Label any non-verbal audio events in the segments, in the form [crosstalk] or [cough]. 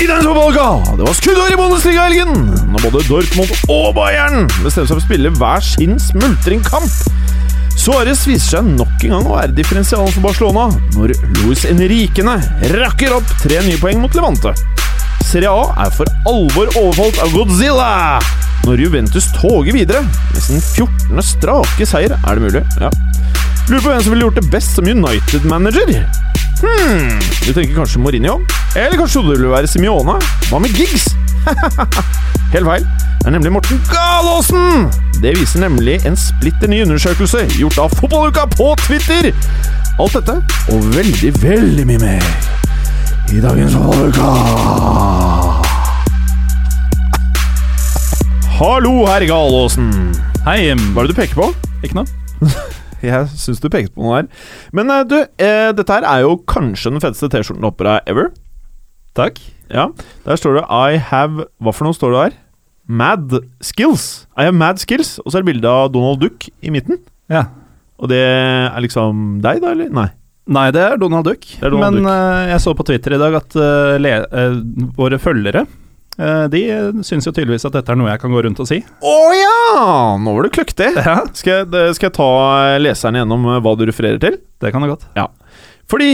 I denne fotballuka! Det var skuddår i Bundesliga-helgen! Når både Dortmund og Bayern bestemte seg for å spille hver sin smultringkamp. Suárez viser seg nok en gang å være differensialen for Barcelona når Luis Enriquene rakker opp tre nye poeng mot Levante. Serie A er for alvor overfalt av Godzilla når Juventus toger videre med sin 14. strake seier. Er det mulig? Ja. Lurer på hvem som ville gjort det best som United-manager. Hmm, du tenker kanskje Mourinho? Eller kanskje trodde du ville være Simione? Hva med Giggs? [laughs] Helt feil. Det er nemlig Morten Galaasen! Det viser nemlig en splitter ny undersøkelse gjort av Fotballuka på Twitter. Alt dette og veldig, veldig mye mer i dagens Fotballuka. Hallo, herr Galaasen. Hei, Hva er det du peker på? ikke noe? [laughs] Jeg syns du pekte på noe der. Men eh, du, eh, dette her er jo kanskje den feteste T-skjorten har deg ever. Takk. Ja, Der står det I have Hva for noe står det der? Mad skills. I have mad skills. Og så er det bilde av Donald Duck i midten. Ja. Og det er liksom deg, da, eller? Nei. Nei, det er Donald Duck. er Donald Men Duck. Uh, jeg så på Twitter i dag at uh, eh, våre følgere De uh, syns jo tydeligvis at dette er noe jeg kan gå rundt og si. Å ja! Nå var du kløktig. Ja, Skal jeg, skal jeg ta leseren gjennom eh, hva du refererer til? det kan det godt. Fordi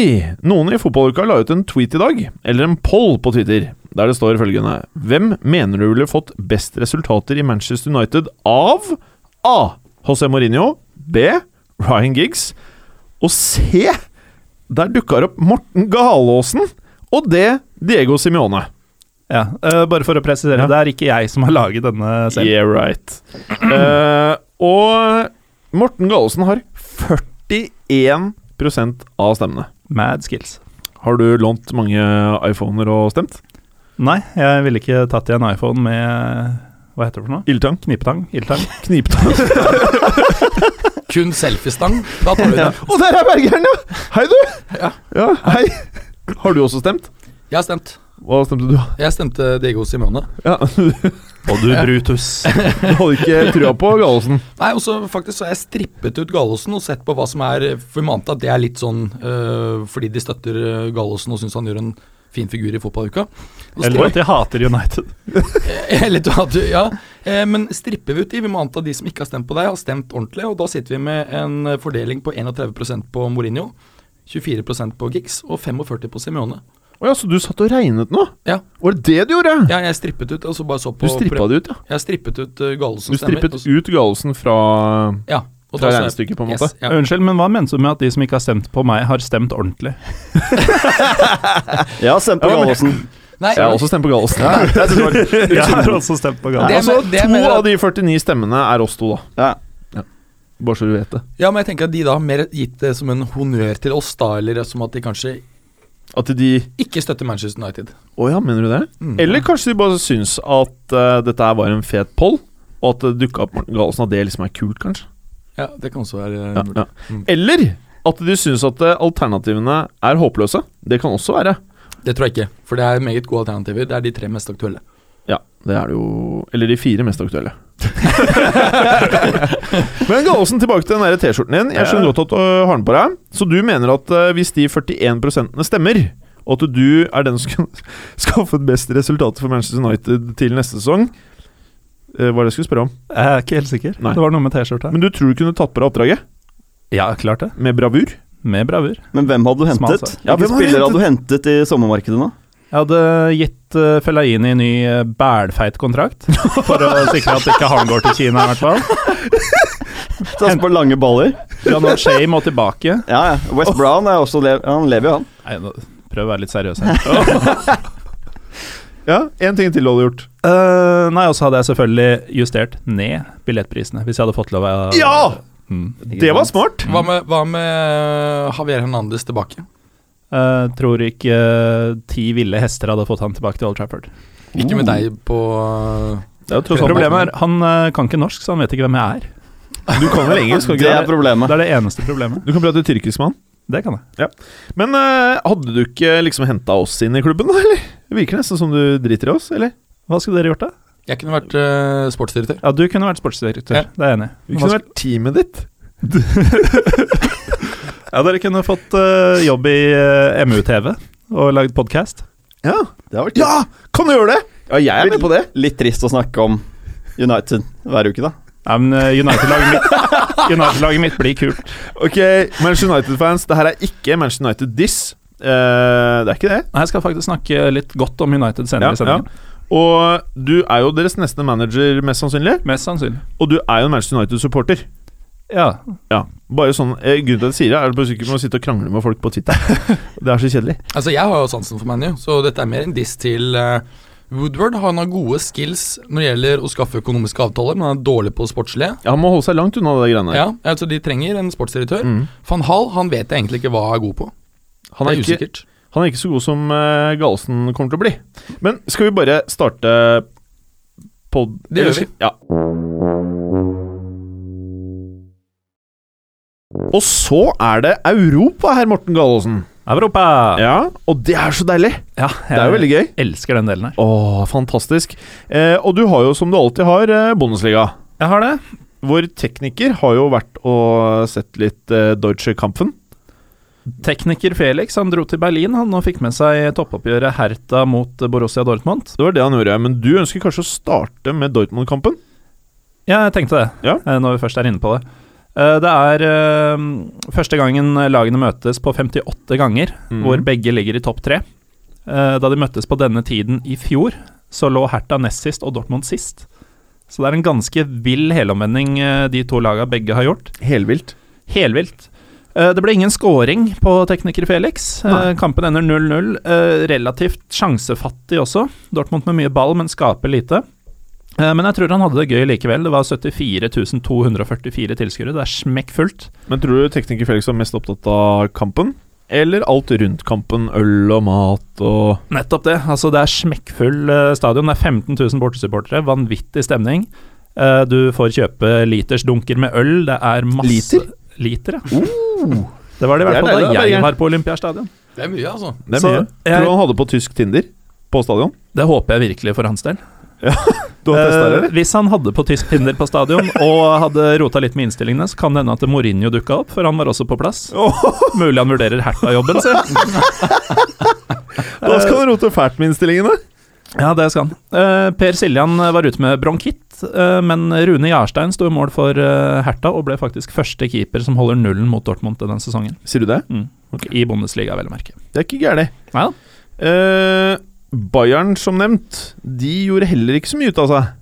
noen i fotballuka la ut en tweet i dag, eller en poll på Twitter, der det står følgende Hvem mener du ville fått best resultater i Manchester United av A. José Mourinho B. Ryan Giggs og C. Der dukka det opp Morten Galaasen og D. Diego Simione. Ja, uh, bare for å presisere, Ja. det er ikke jeg som har laget denne selv. Yeah, right. Uh, og Morten Gallosen har 41% av stemmene. Mad skills. Har du lånt mange iPhoner og stemt? Nei, jeg ville ikke tatt i en iPhone med Hva heter det for noe? Ildtang? Knipetang? Ildtang? [laughs] Knipetang. [laughs] Kun selfiestang. Da tar du det. Og der er Bergeren, ja! Hei, du! Ja. hei. Har du også stemt? Jeg har stemt. Hva stemte du? Jeg stemte Diego Simone. Ja, [laughs] Og du Brutus. [laughs] Du hadde ikke trua på Gallosen? Nei, og så faktisk så har jeg strippet ut Gallosen og sett på hva som er For vi ante at det er litt sånn øh, fordi de støtter øh, Gallosen og syns han gjør en fin figur i fotballuka. [laughs] Eller at de hater United. Eller at du, ja. Eh, men stripper vi ut de, vi må anta de som ikke har stemt på deg, har stemt ordentlig. Og da sitter vi med en eh, fordeling på 31% på Mourinho, 24% på Giggs og 45% på Simione. Å ja, så du satt og regnet nå? Ja. Var det det du gjorde? Ja, jeg strippet ut, og så bare så på Du strippa det ut, ja. Jeg strippet ut uh, stemmer. Du strippet stemmer, ut Gallosen fra, Ja. Og fra regnestykket, på en Yes, måte? ja. Unnskyld, men hva mener du med at de som ikke har stemt på meg, har stemt ordentlig? [laughs] Jeg har stemt på Ja, Gallosen. Nei, Jeg har også stemt på Gallosen. [laughs] Jeg har også stemt på Gallen. Det- altså, to mener av de 49 stemmene er oss to, da. Ja. Bare så du vet det. ja, men jeg tenker at de da har mer gitt det som en honnør til oss, da, eller som at de kanskje At de ikke støtter Manchester United. Å ja, mener du det? Mm. Eller kanskje de bare syns at uh, dette var en fet poll, og at det dukka opp Morten Galesen, at det liksom er kult, kanskje. Ja, det kan også være Ja, mulig. ja. Mm. Eller at de syns at eh, alternativene er håpløse. Det kan også være. Det tror jeg ikke, for det er meget gode alternativer. Det er de tre mest aktuelle. Ja, det er det jo Eller de fire mest aktuelle. [laughs] Men Gallosen, tilbake til den der T-skjorten din. Jeg skjønner godt at du har den på deg. Så du mener at eh, hvis de 41% stemmer, og at du er den som skal [laughs] skaffe best resultat for Manchester United til neste sesong eh, Hva er det jeg skulle spørre om? Jeg er ikke helt sikker. Nei. Det var noe med T-skjorta. Men du tror du kunne tatt på deg oppdraget? Ja, klart det. Med bravur? Med bravur. Men hvem hadde du hentet? Ja, Hvilke du spillere hadde du hentet i sommermarkedet nå? Jeg hadde gitt uh, Fellaini ny uh, bælfeit kontrakt, for å [laughs] sikre at ikke han går til Kina, i hvert fall. [laughs] Satse på lange baller? Bjørnar shame må tilbake. Ja, ja. West Brown er også lev Han lever jo, han. Nei, nå, prøv å være litt seriøs her. [laughs] Ja, én ting til du hadde gjort. Uh, nei, og så hadde jeg selvfølgelig justert ned billettprisene, hvis jeg hadde fått lov av Ja! Mm. Det var smart! Hva med, hva med Javier Hernandez tilbake? Eh, tror ikke uh, ti ville hester hadde fått han tilbake til Old Trafford. Ikke med deg på Det er jo tross alt Problemet er han eh, kan ikke norsk, så han vet ikke hvem jeg er. Du kan vel engelsk? [laughs] Det er problemet. Det er det eneste problemet. Du kan prate tyrkisk med han. Det kan jeg. Men eh, hadde du ikke liksom henta oss inn i klubben, da, eller? Det virker nesten som du driter i oss, eller? Hva skulle dere gjort, da? Jeg kunne vært sportsdirektør. Ja, du kunne vært sportsdirektør. Ja. Det er jeg enig i. Vi Hva kunne vært teamet ditt. [laughs] Ja, dere kunne fått uh, jobb i uh, MU-TV og lagd podkast. Ja, det har vært Ja! Kan du gjøre det? Ja, jeg er med på det. Litt trist å snakke om United hver uke, da. Ja, men eh, United-laget mitt, [laughs] United mitt blir kult. Ok, Manchester United-fans, det her er ikke Manchester United-diss. Eh, det er ikke det. Nei, Jeg skal faktisk snakke litt godt om United senere i sendingen. Og du er jo deres neste manager, mest sannsynlig. Mest sannsynlig. Og du er jo en Manchester United-supporter. Ja. Ja, bare sånn eh, Grunnen til at jeg sier det, er bare sikkert med å sitte og krangle med folk på Twitter. [laughs] det er så kjedelig. Altså, jeg har jo sansen for ManU, så dette er mer en diss til uh, Woodward. Han har gode skills når det gjelder å skaffe økonomiske avtaler, men han er dårlig på sportslige. Ja, Han må holde seg langt unna det greiene der. Ja, altså De trenger en sportsdirektør. Mm. Van Hall han vet jeg egentlig ikke hva han er god på. Han, er det er ikke, usikkert. han er ikke så god som uh, Galesen kommer til å bli. Men skal vi bare starte pod... Det gjør vi. Ja. Og så er det Europa, herr Morten Gallosen. Europa! Ja, og det er så deilig. Ja, Det er jo veldig gøy. elsker den delen her. Åh, fantastisk. Eh, og du har jo, som du alltid har, eh, Bundesliga. Jeg har det. Vår tekniker har jo vært og sett litt eh, Deutsche Kampfen. Tekniker Felix han dro til Berlin han og fikk med seg toppoppgjøret Hertha mot Borussia Dortmund. Det var det han gjorde. Men du ønsker kanskje å starte med Dortmund-kampen? Ja, jeg tenkte det, Ja. eh, når vi først er inne på det. Eh, Det er eh, første gangen lagene møtes på 58 ganger, mm. hvor begge ligger i topp tre. Eh, Da de møttes på denne tiden i fjor, så lå Hertha nest sist og Dortmund sist. Så det er en ganske vill helomvending de to lagene begge har gjort. Helvilt. Helvilt. Det ble ingen scoring på tekniker Felix. Nei. Kampen ender 0-0. Eh, Relativt sjansefattig også. Dortmund med mye ball, men skaper lite. Eh, Men jeg tror han hadde det gøy likevel. Det var 74 244 tilskuere. Det er smekkfullt. Men tror du tekniker Felix var mest opptatt av kampen? Eller alt rundt kampen? Øl og mat og Nettopp det. Altså, det er smekkfull eh, stadion. Det er 15 000 bortesupportere. Vanvittig stemning. Eh, Du får kjøpe litersdunker med øl. Det er masse Liter? Liter, ja. Det var det i er hvert fall da jeg var på Olympiastadion. Det er mye, altså. Det er Så jeg- Tror du han hadde på tysk Tinder på stadion? Det håper jeg virkelig for hans del. [laughs] Du har testet det, Eh, eller? hvis han hadde på tysk Tinder på stadion og hadde rota litt med innstillingene, så kan det hende at Mourinho dukka opp, for han var også på plass. [laughs] Mulig han vurderer Hertha-jobben sin. [laughs] Da skal han rote fælt med innstillingene. Ja, det skal han. Eh, per Siljan var ute med bronkitt, eh, men Rune Jarstein sto i mål for eh, Hertha og ble faktisk første keeper som holder nullen mot Dortmund denne sesongen. Sier du det? Mm. I Bundesliga, vel å merke. Det er ikke gærent. Bayern, som nevnt, de gjorde heller ikke så mye ut av seg.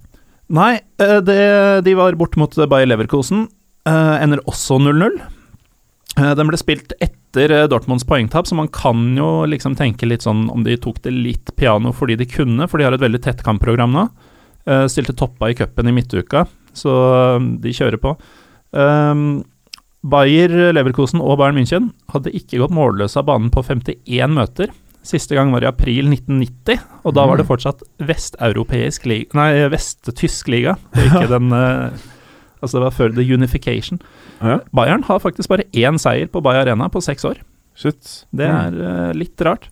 Nei, eh, det, de var bort mot Bayer Leverkosen. Eh, ender også 0-0. Eh, Den ble spilt etter Dortmunds poengtap, så man kan jo liksom tenke litt sånn om de tok det litt piano fordi de kunne, for de har et veldig tett kampprogram nå. Stilte toppa i cupen i midtuka, så de kjører på. Bayer Leverkosen og Bayern München hadde ikke gått målløse av banen på 51 møter. Siste gang var i april 1990, og da var det fortsatt vesteuropeisk liga Nei, vesttysk liga, ikke [laughs] den eh, Altså, det var før the unification. Ja. Bayern har faktisk bare én seier på Bay Arena på seks år. Shit. Det er uh, litt rart.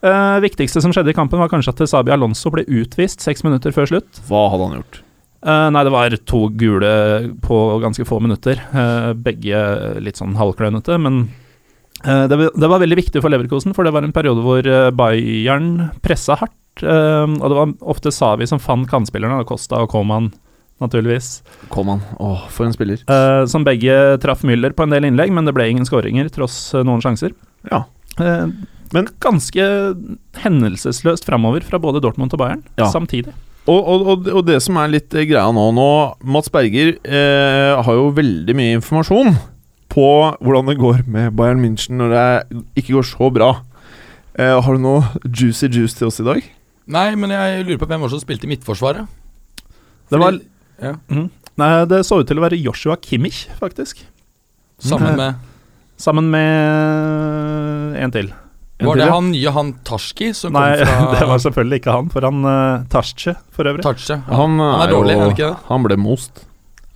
Uh, viktigste som skjedde i kampen, var kanskje at Sabi Alonso ble utvist seks minutter før slutt. Hva hadde han gjort? Uh, nei, det var to gule på ganske få minutter. Uh, begge litt sånn halvklønete, men det, var- det var veldig viktig for Leverkosen, for det var en periode hvor eh, Bayern pressa hardt. eh, og det var ofte Savi som fant kantspillerne, Costa og Coman, naturligvis. Kom. Åh, for en spiller. Eh, som begge traff Müller på en del innlegg, men det ble ingen skåringer, tross eh, noen sjanser. Ja. Eh, Men- ganske hendelsesløst framover fra både Dortmund og Bayern Ja. samtidig. Og, og, og, det som er litt eh, greia nå, nå Mats Berger eh, har jo veldig mye informasjon på hvordan det går med Bayern München når det ikke går så bra. Eh, har du noe juicy juice til oss i dag? Nei, men jeg lurer på hvem var det som spilte i Midtforsvaret? Det var Fordi- ja. mm, Nei, det så ut til å være Joshua Kimmich, faktisk. Sammen Mhm. med Sammen med en til. En Var til, det ja. han nye han Tarski som Nei, kom fra [laughs] det var selvfølgelig ikke han, for han uh, Tashche, for øvrig. Tarche? Han, Han er er dårlig, er han ikke det? Han ble most.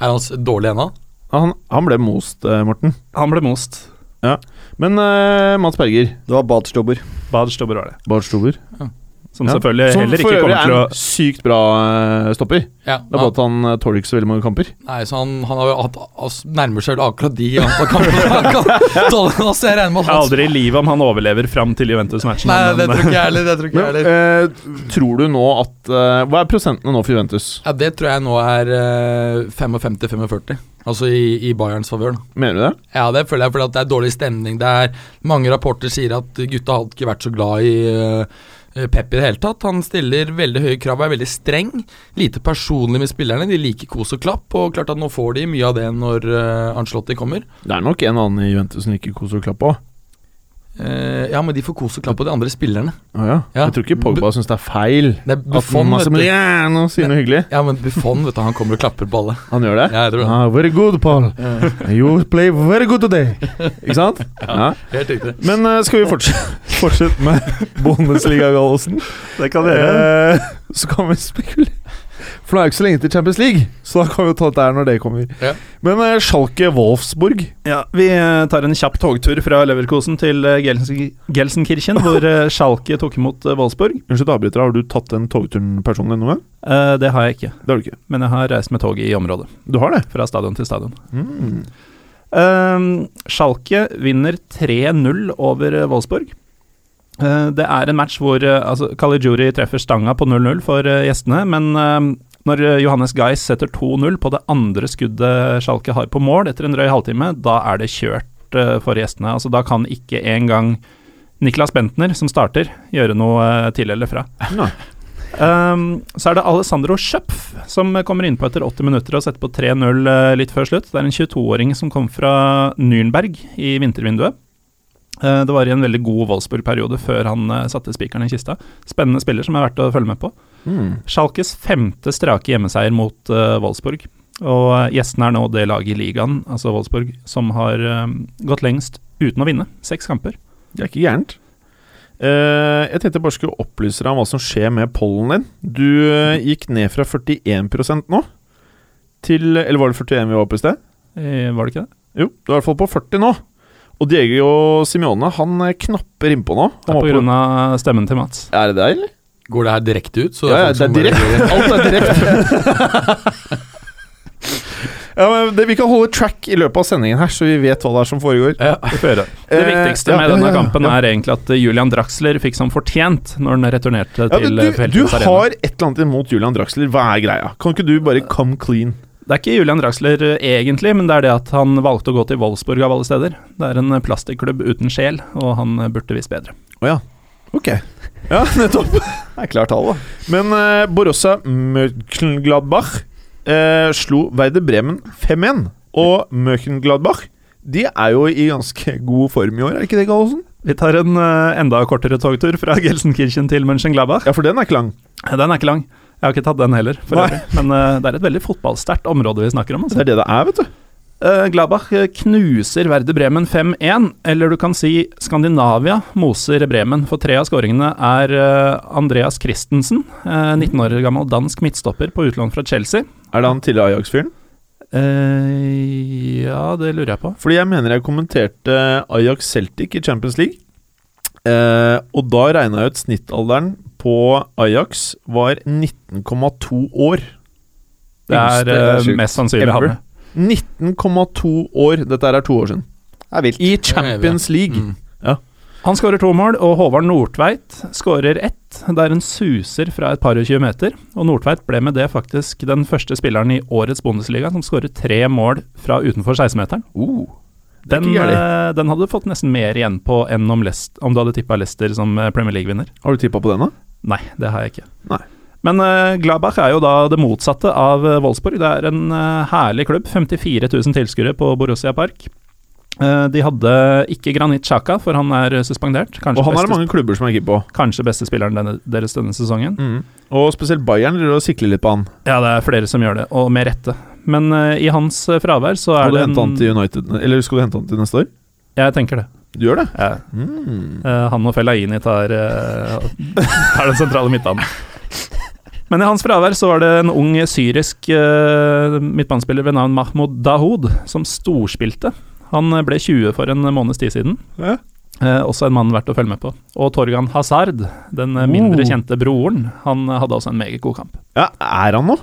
Er han dårlig ennå? Han, han ble most, eh, Morten. Han ble most. Ja. Men uh, Mats Berger, Det var Badstobber. Badstobber var det. Badstobber. Stober, Som Ja. selvfølgelig som heller ikke kommer til å er en sykt bra eh, stopper. Ja. Det er bare at han eh, tåler ikke så veldig mange kamper. Nei, så han, han har jo hatt altså, nærmer seg vel akkurat de antall kamper [laughs] han kan tåle. Altså, jeg regner med at han aldri i livet om han overlever fram til Juventus-matchen. Nei, det tror ikke jeg heller. Det tror ikke jeg heller. eh, tror du nå at eh, Hva er prosentene nå for Juventus? Ja, det tror jeg nå er eh, 55-45. Altså i, i Bayerns favør. Mener du det? Ja, det føler jeg, fordi at det er dårlig stemning. Det er Mange rapporter sier at gutta har ikke vært så glad i uh, Pep i det hele tatt. Han stiller veldig høye krav, er veldig streng. Lite personlig med spillerne. De liker kos og klapp. Og klart at nå får de mye av det når uh, Ancelotti kommer. Det er nok en annen i Juventus som liker kos og klapp òg. Eh, ja, men de får kos og klapp på de andre spillerne. Ah, ja. Ja. Jeg tror ikke Pogba syns det er feil Det er at Buffon, du. Massimiliano sier noe hyggelig. Ja, men Buffon, vet du, han kommer og klapper på alle. Han gjør det? Ja, jeg tror det. Ah, very good, Paul. [laughs] You play very good today. Ikke sant? [laughs] Ja. Helt riktig. Men uh, skal vi fortsette, fortsette med [laughs] Bundesliga-gallosen? Det kan vi gjøre. Eh, så kan vi spekulere. For nå er jo ikke så lenge til Champions League, så da kan vi jo ta dette her når det kommer. Ja. Men uh, Schalke Wolfsburg Ja, Vi eh, tar en kjapp togtur fra Leverkosen til eh, Gelsen- Gelsenkirchen, hvor Schalke tok imot Wolfsburg. Unnskyld, avbryter, har du tatt den togturen personlig noen gang? Uh, det har jeg ikke, Det har du ikke. men jeg har reist med tog i området. Du har det? Fra stadion til stadion. Mm. Eh, Schalke vinner 3-0 over eh, Wolfsburg. Uh, det er en match hvor uh, altså, Caligiuri treffer stanga på 0-0 for gjestene, men eh, når eh, Johannes Geis setter 2-0 på det andre skuddet Schalke har på mål etter en drøy halvtime, da er det kjørt eh, for gjestene. Altså, da kan ikke engang Niklas Bentner, som starter, gjøre noe eh, til eller fra. Um, så er det Alessandro Schöpf som kommer innpå etter 80 minutter og setter på 3-0 eh, litt før slutt. Det er en 22-åring som kom fra Nürnberg i vintervinduet. Uh, det var i en veldig god Wolfsburg-periode før han uh, satte spikeren i kista. Spennende spiller som er verdt å følge med på. Mm. Schalkes femte strake hjemmeseier mot uh, Wolfsburg. Og gjesten gjestene er nå det laget i ligaen, altså Wolfsburg, som har uh, gått lengst uten å vinne. Seks kamper. Det er ikke gærent. Uh, jeg tenkte jeg bare skulle opplyse deg om hva som skjer med pollen din. Du uh, gikk ned fra 41% nå til Eller var det 41 vi var oppe i sted? Eh, var det ikke det? Jo, du er i hvert fall på 40 nå. Og Diego Simione han eh, knapper innpå nå. Det er på grunn av stemmen til Mats. Er det deg, eller? Går det her direkte ut? Så Ja, ja, det er direkte. [laughs] Alt er direkte. [laughs] ja, men det, vi kan holde track i løpet av sendingen her, så vi vet hva det er som foregår. Ja. [laughs] Det. Det Eh, viktigste ja, med ja, denne kampen ja. er egentlig at eh, Julian Draxler fikk som fortjent når han returnerte Ja, til men eh, du, du har et eller annet imot Julian Draxler. Hva er greia? Kan ikke du bare come clean? Det er ikke Julian Draxler eh, egentlig, men det er det at han valgte å gå til Wolfsburg av alle steder. Det er en eh, plastikklubb uten sjel, og han eh, burde visst bedre. Å ja. Ok. Ja, nettopp. Det er klart tall, da. Men uh, Borussia Mönchengladbach uh, slo Werder Bremen 5-1. Og Mönchengladbach de er jo i ganske god form i år, er ikke det, Gallosen? Vi tar en uh, enda kortere togtur fra [laughs] Gelsenkirchen til Mönchengladbach. Ja, for den er ikke lang. Den er ikke lang. Jeg har ikke tatt den heller, for Nei. øvrig. Men uh, det er et veldig fotballsterkt område vi snakker om. Det Altså. er det det er, vet du. Eh, Gladbach eh, knuser Werder Bremen 5-1, eller du kan si Skandinavia moser Bremen, for tre av skåringene er eh, Andreas Christensen, eh, 19 år gammel dansk midtstopper på utlån fra Chelsea. Er det han tidligere Ajax-fyren? Eh, ja, det lurer jeg på. Fordi jeg mener jeg kommenterte Ajax Celtic i Champions League. Eh, og da regna jeg ut snittalderen på Ajax var 19,2 år. Det er, det er mest sannsynlig han. 19,2 år. Dette er to år siden. Det er vilt. I Champions League. Mm. Han skårer to mål, og Håvard Nordtveit skårer ett. Det er en suser fra et par og tjue meter, og Nordtveit ble med det faktisk den første spilleren i årets Bundesliga som skårer tre mål fra utenfor 16-meteren. Uh, Den, eh, den hadde du fått nesten mer igjen på enn om, Lest, om du hadde tippa Leicester som eh, Premier League-vinner. Har du tippa på den, da? Nei, det har jeg ikke. Nei. Men eh, Gladbach er jo da det motsatte av eh, Wolfsburg. Det er en eh, herlig klubb. 54 000 tilskuere på Borussia Park. De hadde ikke Granit Xhaka, for han er suspendert. Kanskje, Og han er det mange klubber som er keen på. kanskje beste spilleren denne, deres denne sesongen. Og spesielt Bayern driver og sikler litt på han. Ja, det er flere som gjør det, og med rette. Men uh, i hans fravær så er Skal du det hente han til United Eller skal du hente han til neste år? Jeg tenker det. Du gjør det? Ja. Eh, han og Fellaini tar, uh, [laughs] tar den sentrale midtbanen. Men i hans fravær så var det en ung syrisk uh, midtbanespiller ved navn Mahmoud Dahoud som storspilte. Han eh, ble 20 for en måneds tid siden. Ja. Eh, også en mann verdt å følge med på. Og Torgan Hazard, den mindre Oh. kjente broren, han hadde også en meget god kamp. Ja, Er han noe?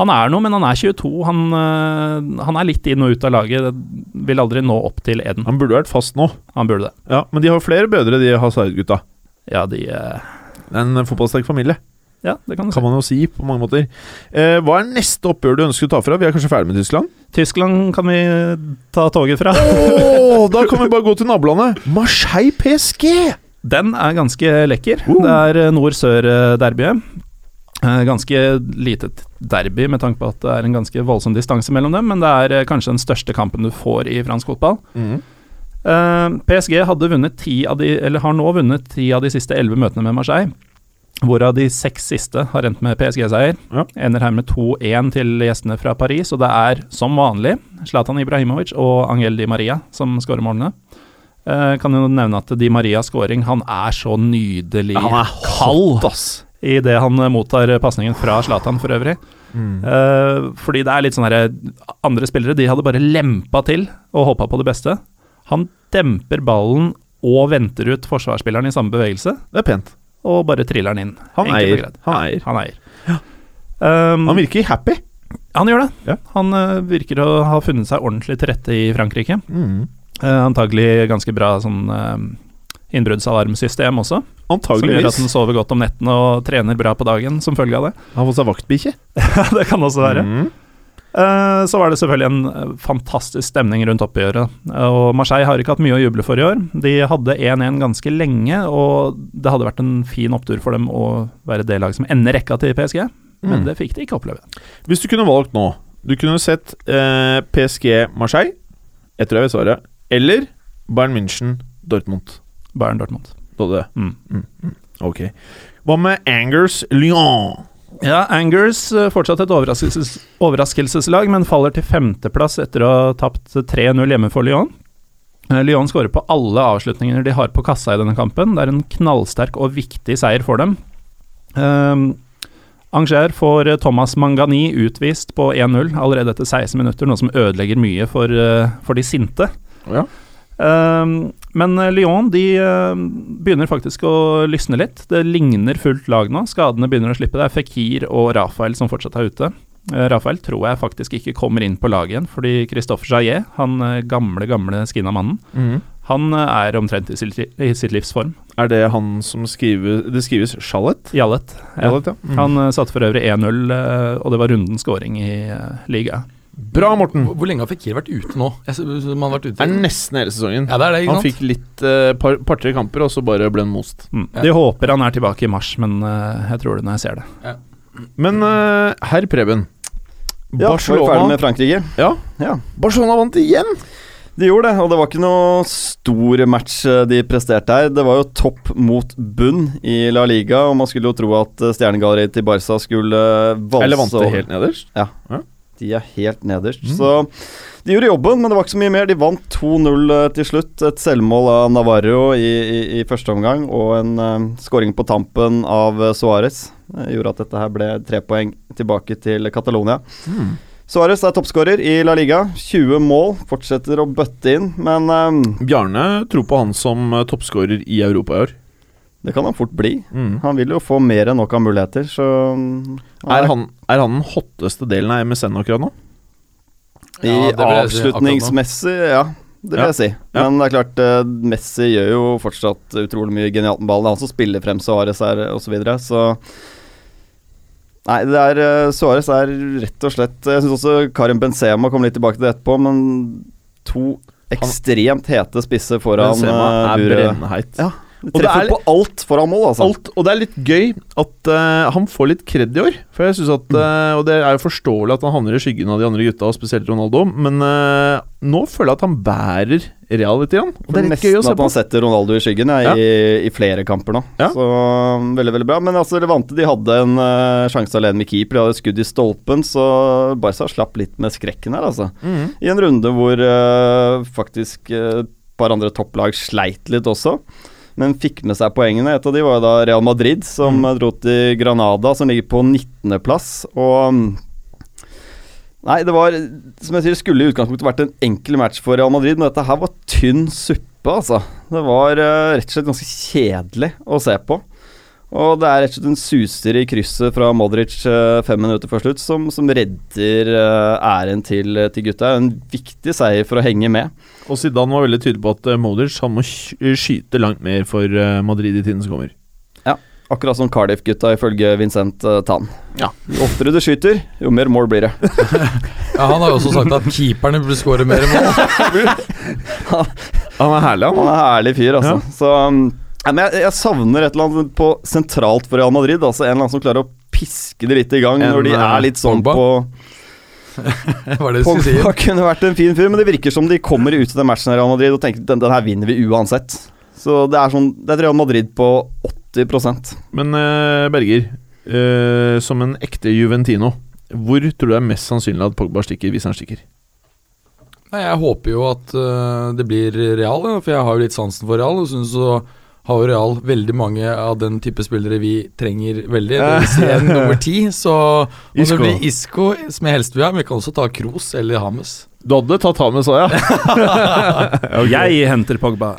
Han er noe, men han er 22. Han, uh, han er litt inn og ut av laget. Vil aldri nå opp til Eden. Han burde vært fast nå. Han burde det. Ja, Men de har flere bødre, de Hazard-gutta. Ja, de uh, En fotballsterk familie, Ja, det kan kan man jo si på mange måter. Eh, hva er neste oppgjør du ønsker å ta fra? Vi er kanskje ferdig med Tyskland? Tyskland kan vi ta toget fra. Åh, [laughs] da kan vi bare gå til nabolandet. Marseille PSG! Den er ganske lekker. Det er eh, nord-sør-derbyet. Eh, Ganske lite derby med tanke på at det er en ganske voldsom distanse mellom dem, men det er eh, kanskje den største kampen du får i fransk fotball. Eh, PSG hadde vunnet ti av de, eller har nå vunnet ti av de siste elleve møtene med Marseille. Hvorav de seks siste har endt med PSG-seier. Ja. Ender her med 2-1 til gjestene fra Paris, og det er som vanlig Zlatan Ibrahimovic og Angel Di Maria som skårer målene. Eh, kan jo nevne at Di Marias scoring, han er så nydelig Han er kald ass. i det han eh, mottar pasningen fra Zlatan for øvrig. Eh, fordi det er litt sånn herre Andre spillere de hadde bare lempa til og håpa på det beste. Han demper ballen og venter ut forsvarsspilleren i samme bevegelse, Det er pent. Og bare triller den inn. Han eier. Han Ja, eier. Han eier. Um, Han virker happy. han gjør det. Ja. Han uh, virker å ha funnet seg ordentlig til rette i Frankrike. Mm. Uh, antagelig ganske bra sånn uh, innbruddsalarmsystem også, som gjør at han den sover godt om nettene og trener bra på dagen som følge av det. Han har fått seg vaktbikkje. [laughs] det kan også være. Mm. Eh, så var det selvfølgelig en eh, fantastisk stemning rundt oppgjøret. Eh, Og Marseille har ikke hatt mye å juble for i år. De hadde 1-1 ganske lenge, og det hadde vært en fin opptur for dem å være det laget som ender rekka til PSG, men Mm. det fikk de ikke oppleve. Hvis du kunne valgt nå Du kunne sett eh, PSG Marseille, jeg tror jeg vet svaret, eller Bayern München Dortmund. Bayern Dortmund. Så det. Mm. Ok. Hva med Angers Lyon? Ja, Angers eh, fortsatt et overraskelses overraskelseslag, men faller til femteplass etter å ha tapt 3-0 hjemme for Lyon. Eh, Lyon skårer på alle avslutninger de har på kassa i denne kampen. Det er en knallsterk og viktig seier for dem. Um, Angers får eh, Thomas Mangani utvist på 1-0 allerede etter 16 minutter, noe som ødelegger mye for, for de sinte. Ja. Um, men eh, Lyon de eh, begynner faktisk å lysne litt. Det ligner fullt lag nå. Skadene begynner å slippe. Det er Fikir og Rafael som fortsatt er ute. Eh, Rafael tror jeg faktisk ikke kommer inn på laget igjen, fordi Christophe Jaillet, han gamle, gamle skinna mannen, han eh, er omtrent i sitt, i sitt livs form. Er det han som skriver Det skrives Jallet? Jallet. Ja. Jallet, ja. Mm. Han satte for øvrig 1-0, eh, og det var rundens scoring i ligaen. Bra, Morten. Hvor, hvor lenge har Fikir vært ute nå? Jeg, vært ute Det er nesten hele sesongen. Ja, det er det, Han fikk litt uh, par- par-tre kamper, og så bare ble han most. Mm. Ja. De håper han er tilbake i mars, men uh, jeg tror det når jeg ser det. Men uh, herr Preben Ja, Barcelona, er ferdig med Frankrike. Ja. Ja. Barcelona vant igjen! De gjorde det, og det var ikke noe stor match de presterte her. Det var jo topp mot bunn i La Liga, og man skulle jo tro at stjernegalleriet til Barca skulle valse Eller vant det helt nederst? De er helt nederst. Mm. Så de gjorde jobben, men det var ikke så mye mer. De vant 2-0 eh, til slutt. Et selvmål av Navarro i, i, i første omgang, og en uh, skåring på tampen av uh, Suárez eh, gjorde at dette her ble tre poeng tilbake til Catalonia. Mm. Suárez er toppskårer i La Liga. 20 mål, fortsetter å bøtte inn, men um, Bjarne tror på han som toppskårer i Europa i år. Det kan han fort bli. Mm. Han vil jo få mer enn nok av muligheter, så mm, Er, han, er han den hotteste delen av MSN akkurat nå? I Ja, vil si avslutningsmessig, ja. Det vil Ja. jeg si. Ja. Men det er klart, eh, Messi gjør jo fortsatt utrolig mye genialt med ballen. Det er han som spiller frem Suárez her, osv. Så, videre, så Nei, det er uh, Suárez er rett og slett Jeg syns også Karim Benzema kommer litt tilbake til det etterpå, men to ekstremt hete spisser foran Benzema er uh, brennheit. Ja, Og treffer er- på alt foran mål, altså. Alt, og det er litt gøy at uh, han får litt kred i år. For jeg synes at uh, Og det er jo forståelig at han havner i skyggen av de andre gutta, og spesielt Ronaldo, men uh, nå føler jeg at han bærer Real litt. Igjen, og det er litt gøy å se at han setter Ronaldo i skyggen ja, i, i flere kamper nå. Ja. Så um, veldig, veldig bra. Men altså, Levante de hadde en sjanse alene med keeper. De hadde skudd i stolpen, så Barca slapp litt med skrekken her, altså. Mm. I en runde hvor faktisk et par andre topplag sleit litt også. Men fikk med seg poengene. Et av de var jo da Real Madrid, som Mm. dro til Granada, som ligger på 19.-plass. Og mm, Nei, det var Som jeg sier, skulle i utgangspunktet vært en enkel match for Real Madrid, men dette her var tynn suppe, altså. Det var uh, rett og slett ganske kjedelig å se på. Og det er rett og slett en suser i krysset fra Modric eh, fem minutter før slutt som, som redder eh, æren til, til gutta. En viktig seier for å henge med. Og Zidane var veldig tydelig på at eh, Modric han må skyte langt mer for eh, Madrid i tiden som kommer. Ja, Akkurat som Cardiff-gutta ifølge Vincent Tan. Ja. Jo oftere du skyter, jo mer mål blir det. [laughs] Ja, Han har jo også sagt at keeperne burde skåre mer mål. [laughs] Han er herlig, Han han. er herlig fyr, altså. Ja. Så um, men jeg, jeg savner et eller annet på sentralt for Real Madrid. Altså En eller annen som klarer å piske det litt i gang En, når de eh, er litt sånn Pogba? på [laughs] Var det si? Pogba kunne vært en fin fyr, men det virker som de kommer ut i den matchen Real Madrid og tenker den, den her vinner vi uansett. Så det er sånn Det er Real Madrid på 80% Men eh, Berger, eh, som en ekte Juventino, hvor tror du det er mest sannsynlig at Pogba stikker hvis han stikker? Nei, Jeg håper jo at uh, det blir Real, for jeg har jo litt sansen for Real. Og synes så har jo Real veldig mange av den type spillere vi trenger veldig. Det vil si en nummer ti. Så [laughs] om Isco. det blir Isco som jeg helst vil ha, men vi kan også ta Kroos eller Hames. Du hadde tatt Hames òg, ja? [laughs] [laughs] okay. Jeg henter Pogba.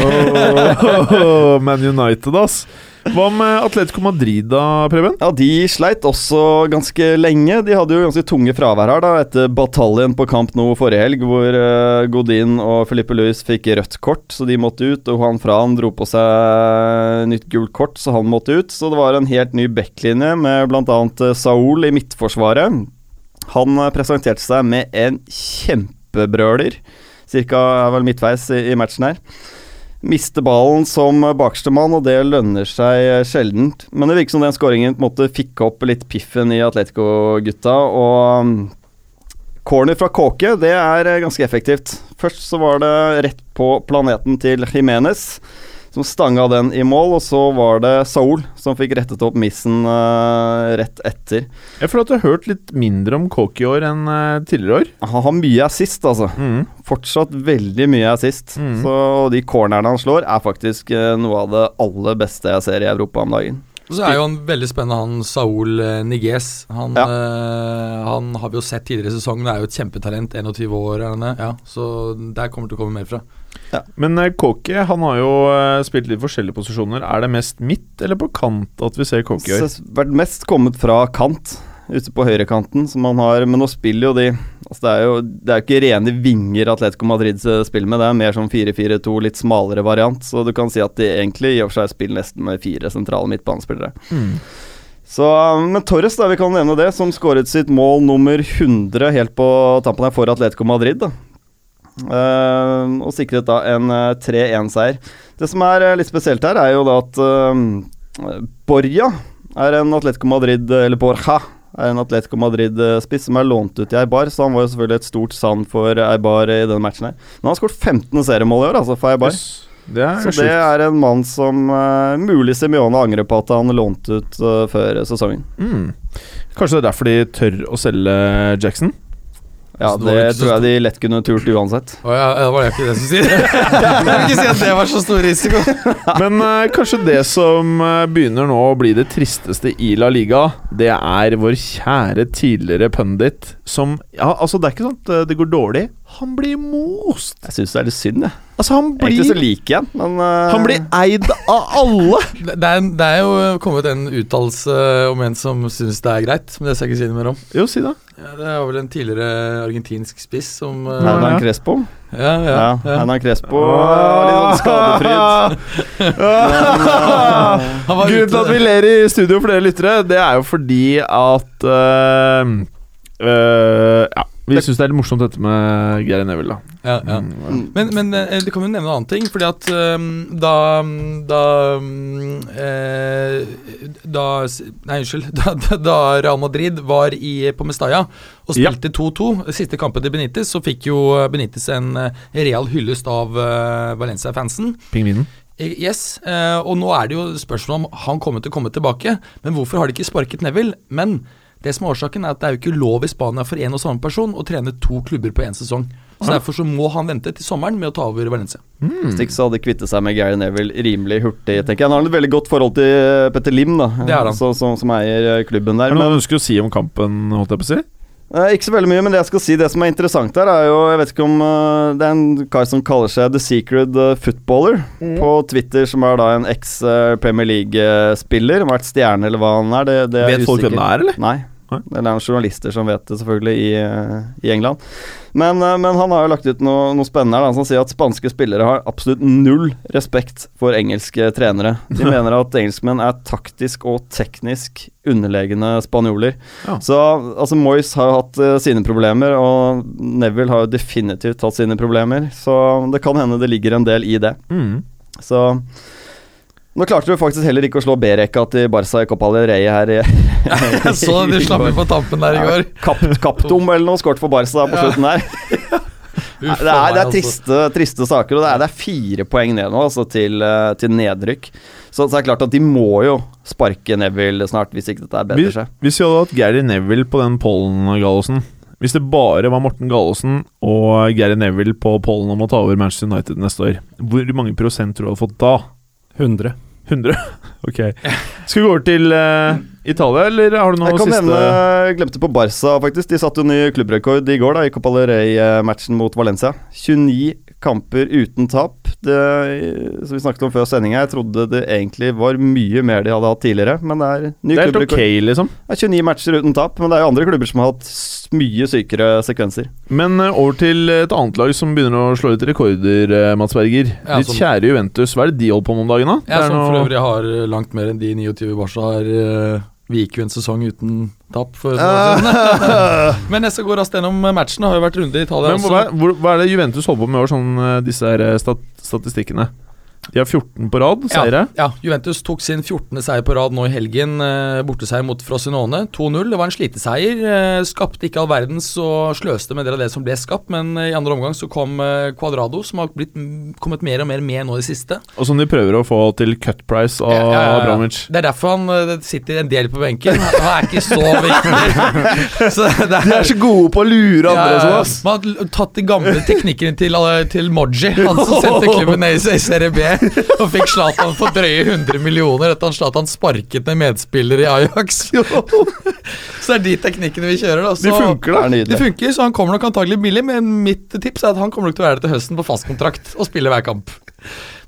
Oh, Man United, ass. Hva med Atletico Madrid da, Preben? Ja, de sleit også ganske lenge. De hadde jo ganske tunge fravær her da etter bataljen på Camp Nou forrige helg, hvor eh, Godin og Felipe Luis fikk rødt kort, så de måtte ut. Og Juan Fran dro på seg nytt gult kort, så han måtte ut. Så det var en helt ny backlinje med bl.a. Saul i midtforsvaret. Han eh, presenterte seg med en kjempebrøler, cirka er vel midtveis i matchen her. Mister ballen som bakerste mann, og det lønner seg eh, sjeldent. Men det virker som den skåringen fikk opp litt piffen i Atletico-gutta. Og um, corner fra Kåke, det er eh, ganske effektivt. Først så var det rett på planeten til Jimenez, som stanga den i mål. Og så var det Saul som fikk rettet opp missen uh, rett etter. Jeg føler at du har hørt litt mindre om Kåk i år enn uh, tidligere år. Han har mye assist, altså. Mm. Fortsatt veldig mye assist. Mm. Så de cornerne han slår, er faktisk uh, noe av det aller beste jeg ser i Europa om dagen. Og så er jo han veldig spennende, han Saul Niges. Niguez. Han, Ja. øh, han har vi jo sett tidligere i sesongen, er jo et kjempetalent. 21 år, er han det? Ja, så der kommer det til å komme mer fra. Men eh, Koki han har jo eh, spilt litt forskjellige posisjoner. Er det mest midt eller på kant at vi ser Koki i år? Vært mest kommet fra kant, ute på høyrekanten, som han har Men nå spiller jo de Altså Det er jo det er ikke rene vinger Atletico Madrid eh, spiller med, det er mer sånn 4-4-2, litt smalere variant. Så du kan si at de egentlig i og for seg spiller nesten med fire sentrale midtbanespillere. Mm. Så, Men Torres, da, vi kan nevne det, som skåret sitt mål nummer 100 helt på tampen her for Atletico Madrid. da Uh, og sikret da en eh, 3-1-seier. Det som er eh, litt spesielt her, er jo da at uh, Borja er en Atletico Madrid Eller Borja er en Atletico Madrid-spiss som er lånt ut i Eibar, så han var jo selvfølgelig et stort sand for Eibar i denne matchen her. Men han har skåret 15 seriemål i år, altså, for Eibar. Yes. Det Så det er en mann som uh, mulig Simione angrer på at han lånte ut uh, før sesongen. Mm. Kanskje det er derfor de tør å selge Jackson? Ja, det det tror jeg de lett kunne turt uansett. Å ja, det var ikke det som sier. [laughs] jeg vil ikke si at det var så stor risiko. Men uh, kanskje det som eh, begynner nå å bli det tristeste i La Liga, det er vår kjære tidligere pundit som Ja, altså, det er ikke sånn at eh, det går dårlig. Han blir most! Jeg syns det er litt synd, jeg. Altså, han blir, Egentlig så ikke liker jeg igjen, men uh... Han blir eid av alle! [laughs] Det det er, det er jo kommet en uttalelse om en som syns det er greit, men det skal jeg ikke si noe mer om. Jo, si det. Ja, det er vel en tidligere argentinsk spiss som eh, Ja, Hernan ja. Crespo. Ja, ja. Ja. Hernan Crespo var litt sånn skadefryd. Men, uh, Grunnen til at vi ler i studio for dere lyttere, det er jo fordi at uh, Ja, vi syns det er litt morsomt dette med Gary Neville, da. Ja, ja. Mm. Men, men du det kan jo nevne en annen ting, fordi at ehm, da Da mm, eh, Da Nei, unnskyld. [laughs] Da, da, Real Madrid var i, på Mestalla og spilte 2-2, siste kampen til Benitez, så fikk jo Benitez en eh, real hyllest av eh, Valencia-fansen. Pingvinen. Eh, Yes, eh, og nå er det jo spørsmål om han kommer til å komme tilbake. Men hvorfor har de ikke sparket Neville? Men det som er årsaken, er at det er jo ikke lov i Spania for en og samme person å trene to klubber på én sesong. Så Derfor så må han vente til sommeren med å ta over Valencia. Hvis ikke så hadde de kvittet seg med Gary Neville rimelig hurtig, tenker jeg. Han har et veldig godt forhold til eh, Petter Lim, da, Det er han. så, som, som eier eh, klubben Er der. Men, du ønsker å si om kampen, holdt jeg på å si? eh, ikke så veldig mye, men det jeg skal si, det som er interessant her, er jo Jeg vet ikke om uh, Det er en kar som kaller seg The Secret Footballer Footballer på Twitter, som er da en eks-Premier League-spiller. Har vært stjerne, eller hva han er. Det, det er Vet folk hvem det er, eller? Nei. Det er noen journalister som vet det, selvfølgelig, i, eh, i England. Men, eh, men han har jo lagt ut noe, noe spennende her, Han sier at spanske spillere har absolutt null respekt for engelske trenere. De [laughs] mener at engelskmenn er taktisk og teknisk underlegne spanjoler. Ja. Så altså Moyes har hatt uh, sine problemer, og Neville har jo definitivt hatt sine problemer. Så det kan hende det ligger en del i det. Mm. Så nå klarte du faktisk heller ikke å slå B-rekka til Barca i Copa del Rey her. [laughs] Jeg så de slapp inn på tampen der i går. Kap, Kaptom eller noe skåret for Barca på slutten der. [laughs] Nei, det, er, det er triste, triste saker, og det er, det er fire poeng ned nå altså, til, eh, til nedrykk. Så, så det er klart at de må jo sparke Neville snart, hvis ikke dette er bedrer seg. hvis vi hadde hatt Gary Neville på den pollen-gallosen Hvis det bare var Morten Gallosen og Gary Neville på pollen om å ta over Manchester United neste år, hvor mange prosent tror du hadde fått da? 100. 100? [laughs] ok. Skal vi gå over til uh, Italia, eller har du noe Jeg kan siste nevne, jeg glemte på Barca, faktisk. De satte jo ny klubbrekord i går da, i Copa del Rey-matchen mot Valencia. 29 kamper uten tap. Det, som vi snakket om før sendinga, jeg trodde det egentlig var mye mer de hadde hatt tidligere, men det er ny Det er helt ok, liksom. Det er 29 matcher uten tap, men det er jo andre klubber som har hatt mye sykere sekvenser. Men eh, over til et annet lag som begynner å slå ut rekorder, eh, Mats Berger. Ja, Ditt kjære Juventus, hva er det de holder på med om dagen, da? Ja, som noe... for øvrig har eh, langt mer enn de 29 Barca har. Vi gikk jo en sesong uten tap for siden. [laughs] Men jeg skal gå raskt gjennom matchen. Det har jo vært runde i Italia Men hva, er- hvor, hva er det Juventus holder på med i år, sånn, eh, disse her eh, stat statistikkene? De har 14 på rad, seire. Ja, Juventus tok sin 14. seier på rad nå i helgen. Eh, borteseier mot Frosinone. 2-0. Det var en sliteseier. Eh, skapte ikke all verdens og sløste med en del av det som ble skapt, men eh, i andre omgang så kom eh, Cuadrado, som har blitt, mm, kommet mer og mer med nå i det siste. Og som de prøver å få til cut price av Ja, ja, ja, ja. Abramovic. Det er derfor han eh, sitter en del på benken. Han er ikke så viktig. [laughs] Så det De er så gode på å lure andre, Ja, sånn, ass. Man har tatt de gamle teknikkene til, til Moji, han som sendte klubben ned i Serie B, [laughs] og fikk Zlatan for drøye 100 millioner etter at Zlatan sparket ned medspillere i Ajax. [laughs] så det er de teknikkene vi kjører, da. Så, De funker, da. De funker, så han kommer nok antagelig billig, men mitt tips er at han kommer nok til å være det til høsten på fast kontrakt og spille hver kamp.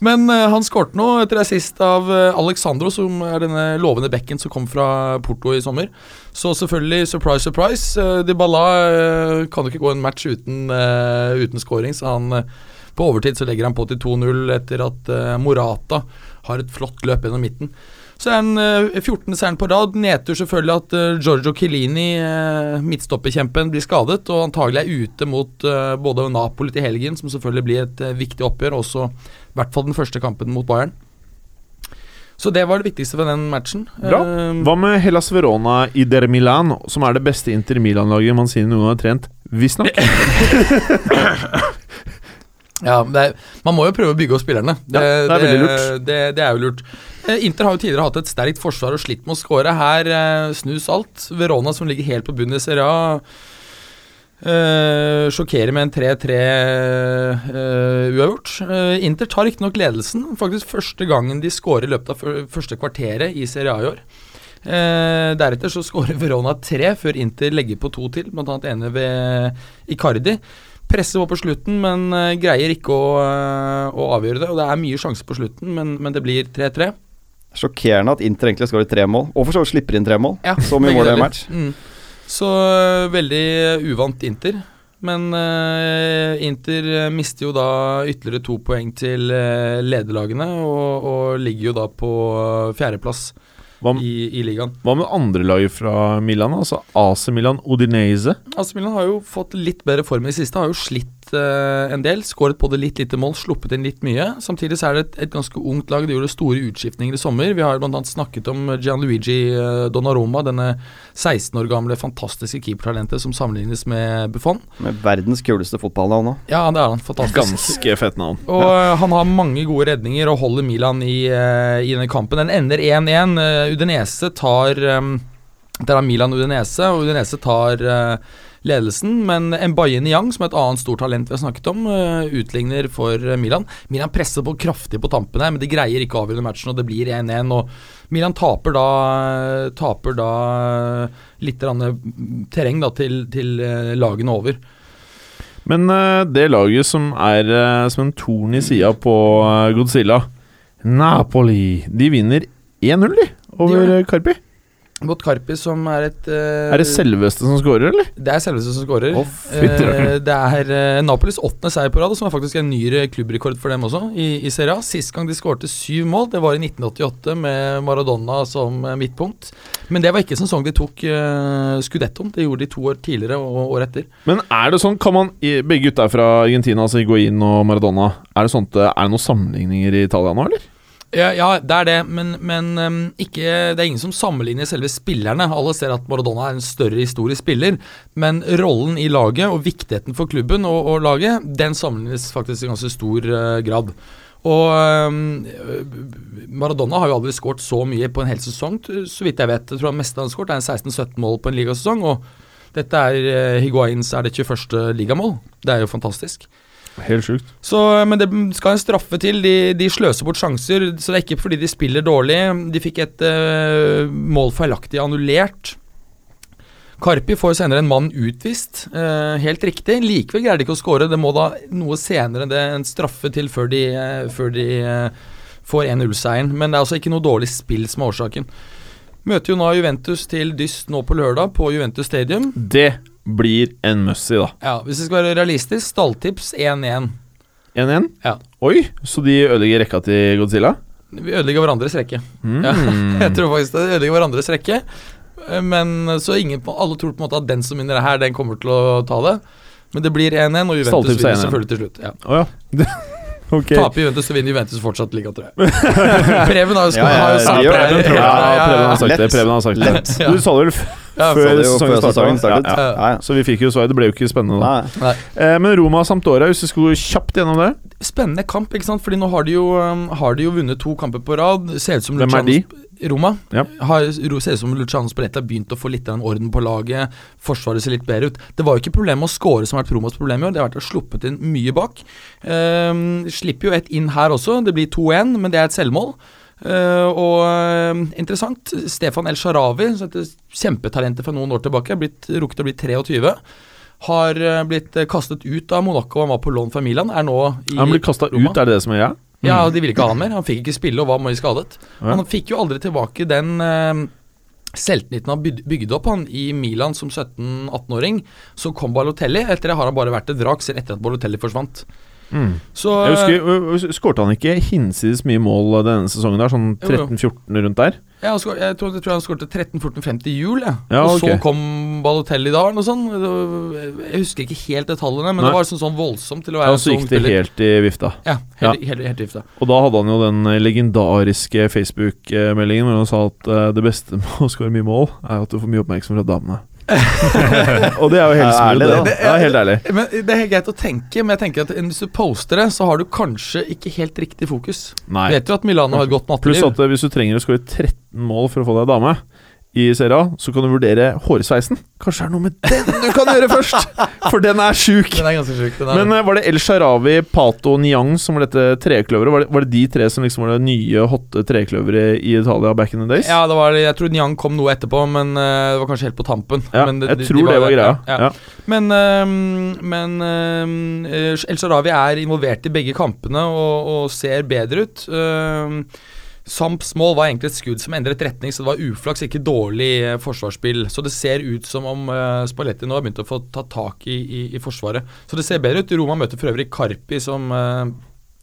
Men uh, han skårte nå etter assist av uh, Alexandro, som er denne lovende bekken som kom fra Porto i sommer. Så selvfølgelig, surprise, surprise. Uh, Dybala kan jo ikke gå en match uten, uh, uten scoring, så han på overtid så legger han på til 2-0 etter at eh, Morata har et flott løp gjennom midten. Så er eh, 14. seieren på rad. Nedtur selvfølgelig at eh, Giorgio Chiellini, midtstopperkjempen, blir skadet og antagelig er ute mot eh, både Napoli til helgen, som selvfølgelig blir et eh, viktig oppgjør, og også i hvert fall den første kampen mot Bayern. Så det var det viktigste ved den matchen. Bra. Eh, Hva med Hellas Verona i Der Milan, som er det beste Inter Milan-laget man sier noen har trent? Visstnok. [laughs] Ja, det er, Man må jo prøve å bygge opp spillerne. Ja, det er lurt. Det, det er jo lurt. Eh, Inter har jo tidligere hatt et sterkt forsvar og slitt med å skåre. Her eh, snus alt. Verona, som ligger helt på bunnen i Serie A, øh, sjokkerer med en 3-3 eh, uavgjort. Eh, Inter tar riktignok ledelsen. Faktisk første gangen de skårer i løpet av første kvarteret i Serie A i år. Eh, deretter så skårer Verona tre før Inter legger på to til, bl.a. ene ved Icardi. Presser på på slutten, men eh, greier ikke å, eh, å avgjøre det. Og det er mye sjanser på slutten, men, men det blir 3-3. Sjokkerende at Inter egentlig skårer tre mål, og for så vidt slipper inn tre mål. Ja, Så mye mål i en match. Mm. Så øh, veldig uvant Inter. Men uh, Inter mister jo da ytterligere to poeng til uh, lederlagene, og, og ligger jo da på uh, fjerdeplass Hva, i, i ligaen. hva med andre lag fra Milan? Altså AC Milan, Odinese. AC Milan har jo fått litt bedre form i det siste, har jo slitt en del. Skåret både litt lite mål, sluppet inn litt mye. Samtidig så er det et, et ganske ungt lag. De gjorde store utskiftninger i sommer. Vi har bl.a. snakket om Gianluigi øh, Donnaroma, denne 16 år gamle fantastiske keepertalentet som sammenlignes med Buffon. Med verdens kuleste fotballnavn òg. Ja, det er han. Fantastisk. Ganske fett navn. Og øh, han har mange gode redninger og holder Milan i, i denne kampen. Den ender 1-1. Uh, Udinese tar um, Der har Milan Udinese, og Udinese tar uh, ledelsen. Men Mbaye Niang, som er et annet stort talent vi har snakket om, eh, utligner for eh, Milan. Milan presser på kraftig på tampen her, men de greier ikke å avgjøre matchen, og det blir 1-1. og Milan taper da, taper da litt eh, terreng da, til, til lagene over. Men det laget som er som en torn i sida på Godzilla, Napoli, de vinner 1-0, over Carpi. Mot Karpi, som er et uh, Er det selveste som scorer, eller? Det er selveste som skårer. Å, uh, det er uh, Napolis åttende seier på rad, som er faktisk en ny klubbrekord for dem også, i, i Serie A. Sist gang de skårte syv mål, det var i 1988 med Maradona som midtpunkt. Men det var ikke sesong de tok uh, skudettoen. Det gjorde de to år tidligere og året etter. Men er det sånn, kan man Begge gutta er fra Argentina, altså Higuain og Maradona. Er det sånt, er det noen sammenligninger i Italia nå, eller? Ja, ja det er det, men, men um, ikke, det er ingen som sammenligner selve spillerne. Alle ser at Maradona er en større historisk spiller, men rollen i laget og viktigheten for klubben og, og laget, den sammenlignes faktisk i ganske stor uh, grad. Og um, Maradona har jo aldri skåret så mye på en hel sesong, så vidt jeg vet. Jeg tror han meste han har skåret er en 16-17 mål på en ligasesong, og dette er uh, Higuains er det 21. ligamål. Det er jo fantastisk. Helt sjukt. Så, men det skal en straffe til. De, de sløser bort sjanser. Så det er ikke fordi de spiller dårlig. De fikk et uh, mål feilaktig annullert. Karpi får senere en mann utvist. uh, helt riktig. Likevel greier de ikke å skåre. Det må da noe senere det en straffe til før de, uh, før de eh, får 1-0-seieren. Men det er altså ikke noe dårlig spill som er årsaken. Møter jo nå Juventus til dyst nå på lørdag, på Juventus Stadium. Det blir en mussi, da. Ja, Hvis det skal være realistisk, stalltips 1-1. 1-1. Ja. Oi, så de ødelegger rekka til Godzilla? Vi ødelegger hverandres rekke. Mm. Ja, [laughs] jeg tror faktisk det ødelegger hverandres rekke. Eh, Men så ingen, alle tror på en måte at den som vinner her, den kommer til å ta det. Men det blir 1-1, og Juventus er vinner 1-1. selvfølgelig til slutt. Ja. Oh, ja. [laughs] ok. Taper Juventus, så vinner Juventus fortsatt liga, tror jeg. [laughs] Preben har jo Ja, ja, ja, sagt det. Preben har sagt det. Lett. Preben har sagt det. Du sa det vel f- Ja, før sesongen startet. Ja, ja. Ja, ja. Så vi fikk jo svar. Det ble jo ikke spennende da. Nei. Eh, men Roma Sampdoria, hvis du skulle kjapt gjennom det Spennende kamp, ikke sant? Fordi nå har de jo, um, har de jo vunnet to kamper på rad. Ser ut som Hvem er de? Roma. Ja. Har, ser ut som Luciano Spalletti har begynt å få litt orden på laget. Forsvaret ser litt bedre ut. Det var jo ikke problemet å score som har vært Romas problem i år. Det har vært å sluppet inn mye bak. Ehm, slipper jo et inn her også. Det blir 2-1, men det er et selvmål. Uh, og uh, interessant, Stefan El Sharawi, kjempetalentet fra noen år tilbake, er blitt, rukket å bli 23. Har eh, blitt kastet ut av Monaco, han var på lån fra Milan. Er nå i Han blir kasta ut, er det det som er greia? Ja, de ville ikke ha han mer. Han fikk ikke spille og var mye skadet. Han fikk jo aldri tilbake den uh, selvtilliten han bygde opp han i Milan som 17-18-åring. Så kom Balotelli. Etter det har han bare vært et vrak, selv etter at Balotelli forsvant. Mm. Så Jeg husker, Skårte han ikke hinsides mye mål denne sesongen? der Sånn Jo, jo. 13-14 rundt der? Ja, jeg, tror, jeg tror han skårte 13-14-50 jul, jeg. Ja, og så kom Balotelli da, eller noe sånt. Jeg husker ikke helt detaljene, men Nei. det var sånn, sånn voldsomt til å Ja, så gikk det helt i vifta. Ja, helt, helt, helt gifta. Og da hadde han jo den legendariske Facebook-meldingen hvor han sa at eh, det beste med å skåre mye mål, er at du får mye oppmerksomhet fra damene. [laughs] og det er jo helt Ja, ærlig, smooth, det. det. er helt ærlig. Men Det er helt greit å tenke, men jeg tenker at hvis du poster det, så har du kanskje ikke helt riktig fokus. Nei. Vet jo at Milano har et godt Pluss at hvis du trenger å skåre 13 mål for å få deg dame i serien, så kan du vurdere hårsveisen. Kanskje det er noe med den du kan gjøre først! For den er sjuk! Den er ganske sjuk. Den er, Men eh, var det El Sharawi, Pato og Niang som var dette trekløveret? Var det, var det de tre som liksom var det nye, hotte trekløveret i Italia back in the days? ja, det var, jeg tror Niang kom noe etterpå, men eh, det var kanskje helt på tampen. Ja, men jeg tror det var greia. Ja, Ja. Men, eh, men eh, El Sharawi er involvert i begge kampene og, og ser bedre ut. Uh, Samps mål var egentlig et skudd som endret retning, så det var uflaks, ikke dårlig eh, forsvarsspill. Så det ser ut som om uh, Spalletti nå har begynt å få tatt tak i, i, i forsvaret. Så det ser bedre ut. Roma møter for øvrig Karpi, som uh,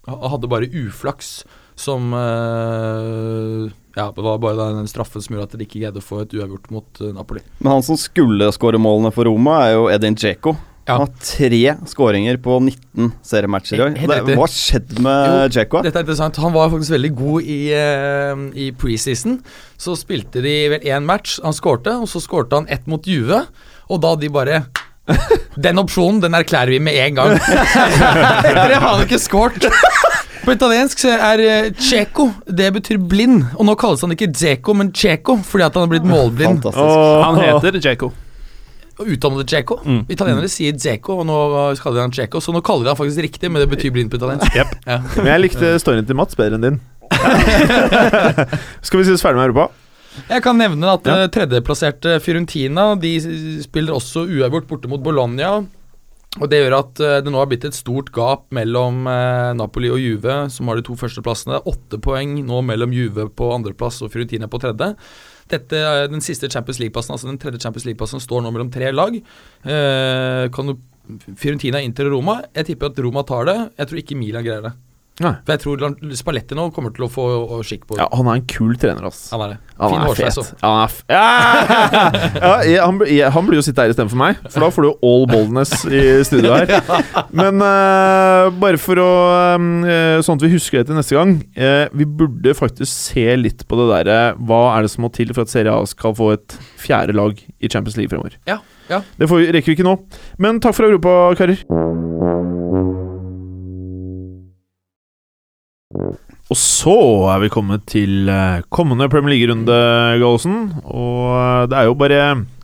hadde bare uflaks. Som uh, Ja, det var bare den straffen som gjorde at de ikke greide å få et uavgjort mot Napoli. Men han som skulle skåre målene for Roma, er jo Edin Dzeko. Ja. Han har tre skåringer på 19 seriematcher i år. Hva har skjedd med Jo, Dette er interessant. Han var faktisk veldig god i, uh, i preseason. Så spilte de vel én match, han skårte, og så skårte han ett mot Juve. Og da de bare [laughs] Den opsjonen, den erklærer vi med en gang. [laughs] Dere har han ikke skåret. På italiensk så er eh, Ceco Det betyr blind. Og nå kalles han ikke Dzeko, men Ceco fordi at han har blitt målblind. Fantastisk. Han heter [laughs] Jaco. Utdannede Dzeko. Mm. Italienere sier Dzeko, og nå kaller de han Dzeko, så nå kaller de han faktisk riktig, men det betyr blind på italiensk. Jep. [laughs] Ja. Men jeg likte storyen til Mats bedre enn din. [laughs] Skal vi si oss ferdig med Europa? Jeg kan nevne at Ja. eh, tredjeplasserte Fiorentina De spiller også uavgjort borte mot Bologna. Og Det gjør at eh, det nå har blitt et stort gap mellom eh, Napoli og Juve, som har de to førsteplassene. Åtte poeng nå mellom Juve på andreplass og Fiorentina på tredje. Dette, Den siste Champions League-plassen, altså den tredje Champions League-plassen, står nå mellom tre lag. Eh, kan du Fiorentina, Inter og Roma. Jeg tipper at Roma tar det. Jeg tror ikke Milan greier det. Nei. For jeg tror Spalletti nå kommer til å få skikk på Ja, han er en kul trener, ass. Han er det. Han Fin hårsveis òg. Han er f ja! [laughs] jeg, han, jeg, han blir jo sitte her istedenfor meg, for da får du jo all boldness i studio her. [laughs] Men uh, bare for å eh, Sånn at vi husker det til neste gang. Uh, vi burde faktisk se litt på det derre Hva er det som må til for at Serie A skal få et fjerde lag i Champions League fremover? Ja, ja. Det får, vi- rekker vi ikke nå. Men takk for Europa, karer. Og så er vi kommet til eh, kommende Premier League-runde, Gallosen. Og eh, det er jo bare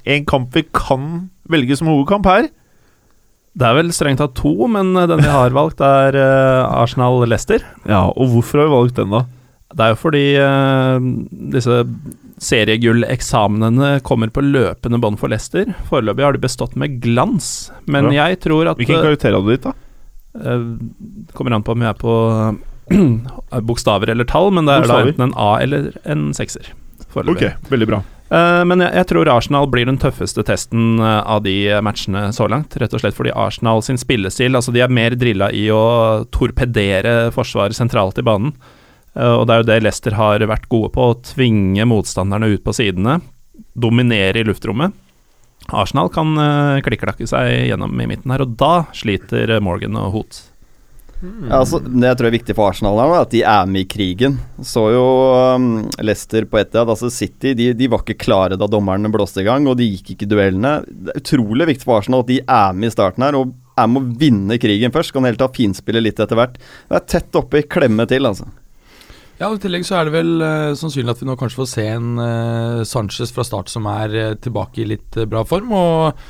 én kamp vi kan velge som hovedkamp her. Det er vel strengt tatt to, men eh, den vi har valgt, er Arsenal-Leicester. Ja, Og hvorfor har vi valgt den, da? Det er jo fordi uh, disse seriegull-eksamenene kommer på løpende bånd for Leicester. Foreløpig har de bestått med glans, men Ja. jeg tror at Hvilken karakter hadde du gitt, da? Uh, kommer an på om vi er på [clears throat] bokstaver eller tall, men det er Bokstaver. da enten en A eller en sekser. Foreløpig. Ok, veldig bra. Uh, men jeg, jeg tror Arsenal blir den tøffeste testen uh, av de matchene så langt. Rett og slett fordi Arsenal sin spillestil Altså De er mer drilla i å torpedere forsvaret sentralt i banen. Uh, og det er jo det Leicester har vært gode på, å tvinge motstanderne ut på sidene. Dominere i luftrommet. Arsenal kan uh, klikklakke seg gjennom i midten her, og da sliter Morgan og Hoot. Ja, altså, det jeg tror er viktig for Arsenal, er at de er med i krigen. Så jo um, Leicester på ett altså City de, de var ikke klare da dommerne blåste i gang, og de gikk ikke duellene. Det er utrolig viktig for Arsenal at de er med i starten her, og er med å vinne krigen først. Kan helt ta finspille litt etter hvert. Det er tett oppe i klemme til, altså. Ja, og I tillegg så er det vel uh, sannsynlig at vi nå kanskje får se en uh, Sanchez fra start som er uh, tilbake i litt bra form. Og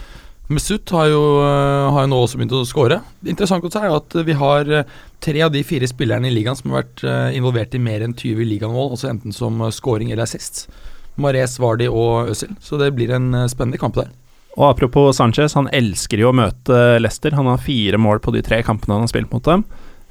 Mesut har jo, eh, har jo nå også begynt å skåre. Interessant også er jo at vi har eh, tre av de fire spillerne i ligaen som har vært eh, involvert i mer enn 20 ligamål, altså enten som scoring eller assist. Mares, Vardi og Øzil. Så det blir en spennende kamp der. Og apropos Sanchez, han elsker jo å møte Leicester. Han har fire mål på de tre kampene han har spilt mot dem.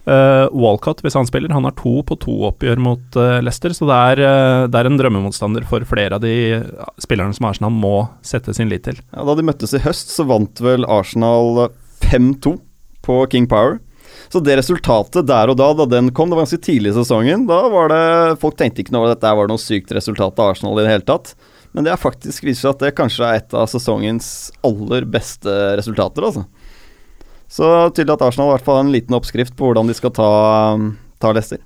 Uh, Walcott, hvis han spiller, han har to på to oppgjør mot uh, Leicester, så det er, uh, det er en drømmemotstander for flere av de spillerne som Arsenal må sette sin lit til. Ja, da de møttes i høst, så vant vel Arsenal 5-2 på King Power. Så det resultatet der og da, da den kom, det var ganske tidlig i sesongen, da var det Folk tenkte ikke over at dette var noe sykt resultat av Arsenal i det hele tatt. Men det er faktisk viser seg at det kanskje er et av sesongens aller beste resultater, altså. Så tydelig at Arsenal i hvert fall har en liten oppskrift på hvordan de skal ta, ta Leicester.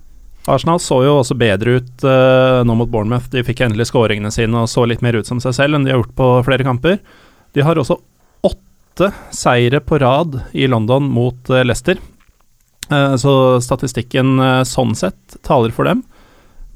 Arsenal så jo også bedre ut uh, nå mot Bournemouth. De fikk endelig skåringene sine og så litt mer ut som seg selv enn de har gjort på flere kamper. De har også åtte seire på rad i London mot uh, Leicester. uh, så statistikken sånn sett taler for dem.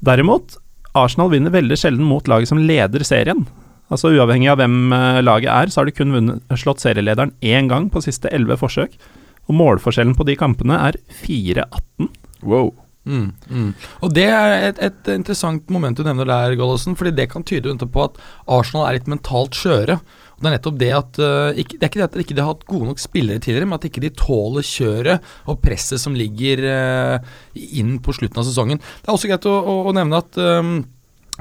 Derimot, Arsenal vinner veldig sjelden mot laget som leder serien. Altså Uavhengig av hvem eh, laget er, så har de kun vunnet, slått serielederen én gang på siste elleve forsøk. Og målforskjellen på de kampene er 4-18. Wow. Mm, mm. Og Det er et, et interessant moment du nevner der, Gallosen. Fordi det kan tyde på at Arsenal er litt mentalt skjøre. Og Det er nettopp det at uh, ikke, Det er ikke det at de ikke har hatt gode nok spillere tidligere, men at ikke de tåler kjøret og presset som ligger uh, inn på slutten av sesongen. Det er også greit å, å, å nevne at um,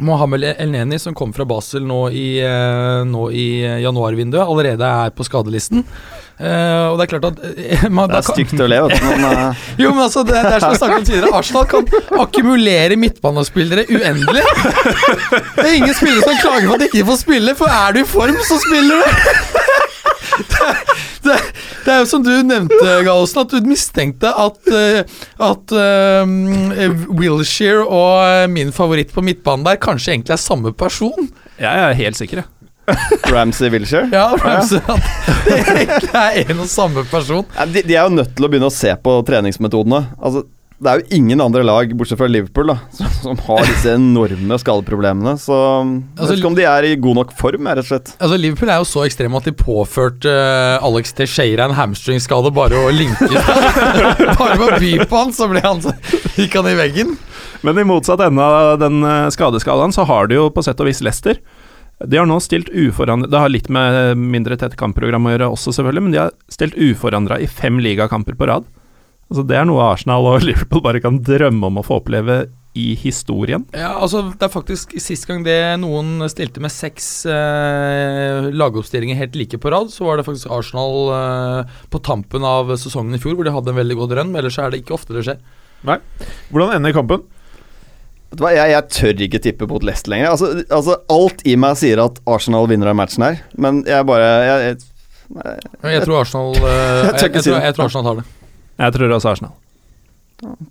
Mohammed El-Neni, som kom fra Basel nå i, uh, nå i januarvinduet, allerede er på skadelisten. Uh, og det er klart at uh, [laughs] man, Det er stygt å le, vet du, men uh, [laughs] jo, men altså, det, det er som jeg snakket om tidligere Arsenal kan akkumulere midtbanespillere uendelig. Det er ingen spillere som klager på at de ikke får spille, for er du i form, så spiller du. Det, det, det er jo som du nevnte, Gallosen, at du mistenkte at, uh, at um, Wilshere og min favoritt på midtbanen der kanskje egentlig er samme person. Jeg er helt sikker, jeg. [laughs] Ramsey Wilshere Ja, Ramsey, ja. det egentlig er en og samme person. De, de er jo nødt til å begynne å se på treningsmetodene. Altså, det er jo ingen andre lag, bortsett fra Liverpool, da, som, som har disse enorme skadeproblemene. Så jeg Altså, vet ikke om de er i god nok form, rett og slett. Altså Liverpool er jo så ekstreme at de påførte uh, Alex Teixeira en hamstringskade bare å linke [laughs] Bare med å by på han, så ble han så gikk han i veggen. Men i motsatt ende av den eh, skadeskalaen, så har de jo på sett og vis Leicester. De har nå stilt uforandra Det har litt med mindre tett kampprogram å gjøre også, selvfølgelig, men de har stilt uforandra i fem ligakamper på rad. Altså Det er noe Arsenal og [laughs] Liverpool bare kan drømme om å få oppleve i historien. Ja, altså Det er faktisk sist gang det noen stilte med seks eh, lagoppstillinger helt like på rad, så var det faktisk Arsenal eh, på tampen av sesongen i fjor, hvor de hadde en veldig god rønn. Men ellers er det ikke ofte det skjer. Nei. Hvordan ender kampen? Jeg, jeg tør ikke tippe mot Leicester lenger. Altså, altså, alt i meg sier at Arsenal vinner den matchen her, men jeg bare jeg, jeg, Jeg tror Arsenal Jeg [laughs] jeg, tør ikke si det. jeg tror Arsenal tar det. Jeg tror også Arsenal.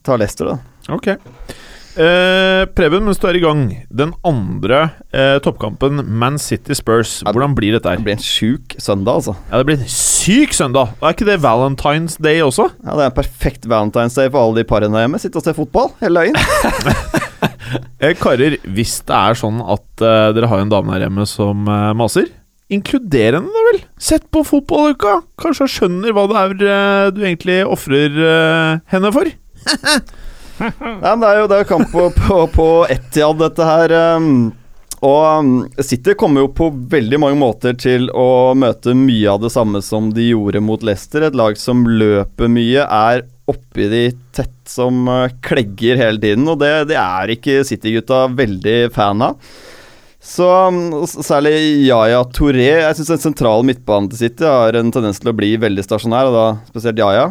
Ta Leicester, da. Ok. Eh, Preben, mens du er i gang. Den andre eh, toppkampen, Man City Spurs. Hvordan blir dette her? Det blir en sjuk søndag, altså. Ja, Det blir en syk søndag! Er ikke det Valentine's Day også? Ja, Det er en perfekt Valentine's Day for alle de parene hjemme. Sitte og se fotball hele dagen. [laughs] Eh, karer, hvis det er sånn at eh, dere har en dame her hjemme som eh, maser, inkluder henne, da vel. Sett på fotballuka! Kanskje hun skjønner hva det er eh, du egentlig ofrer eh, henne for. [laughs] Nei, det er jo det er kamp på, på, på Etiad, dette her. Um, og um, City kommer jo på veldig mange måter til å møte mye av det samme som de gjorde mot Leicester. Et lag som løper mye, er oppi de tett som uh, klegger hele tiden. Og det, det er ikke City-gutta veldig fan av. Så um, særlig Yaya Touré Jeg syns den sentrale midtbanen til City har en tendens til å bli veldig stasjonær, og da spesielt Yaya.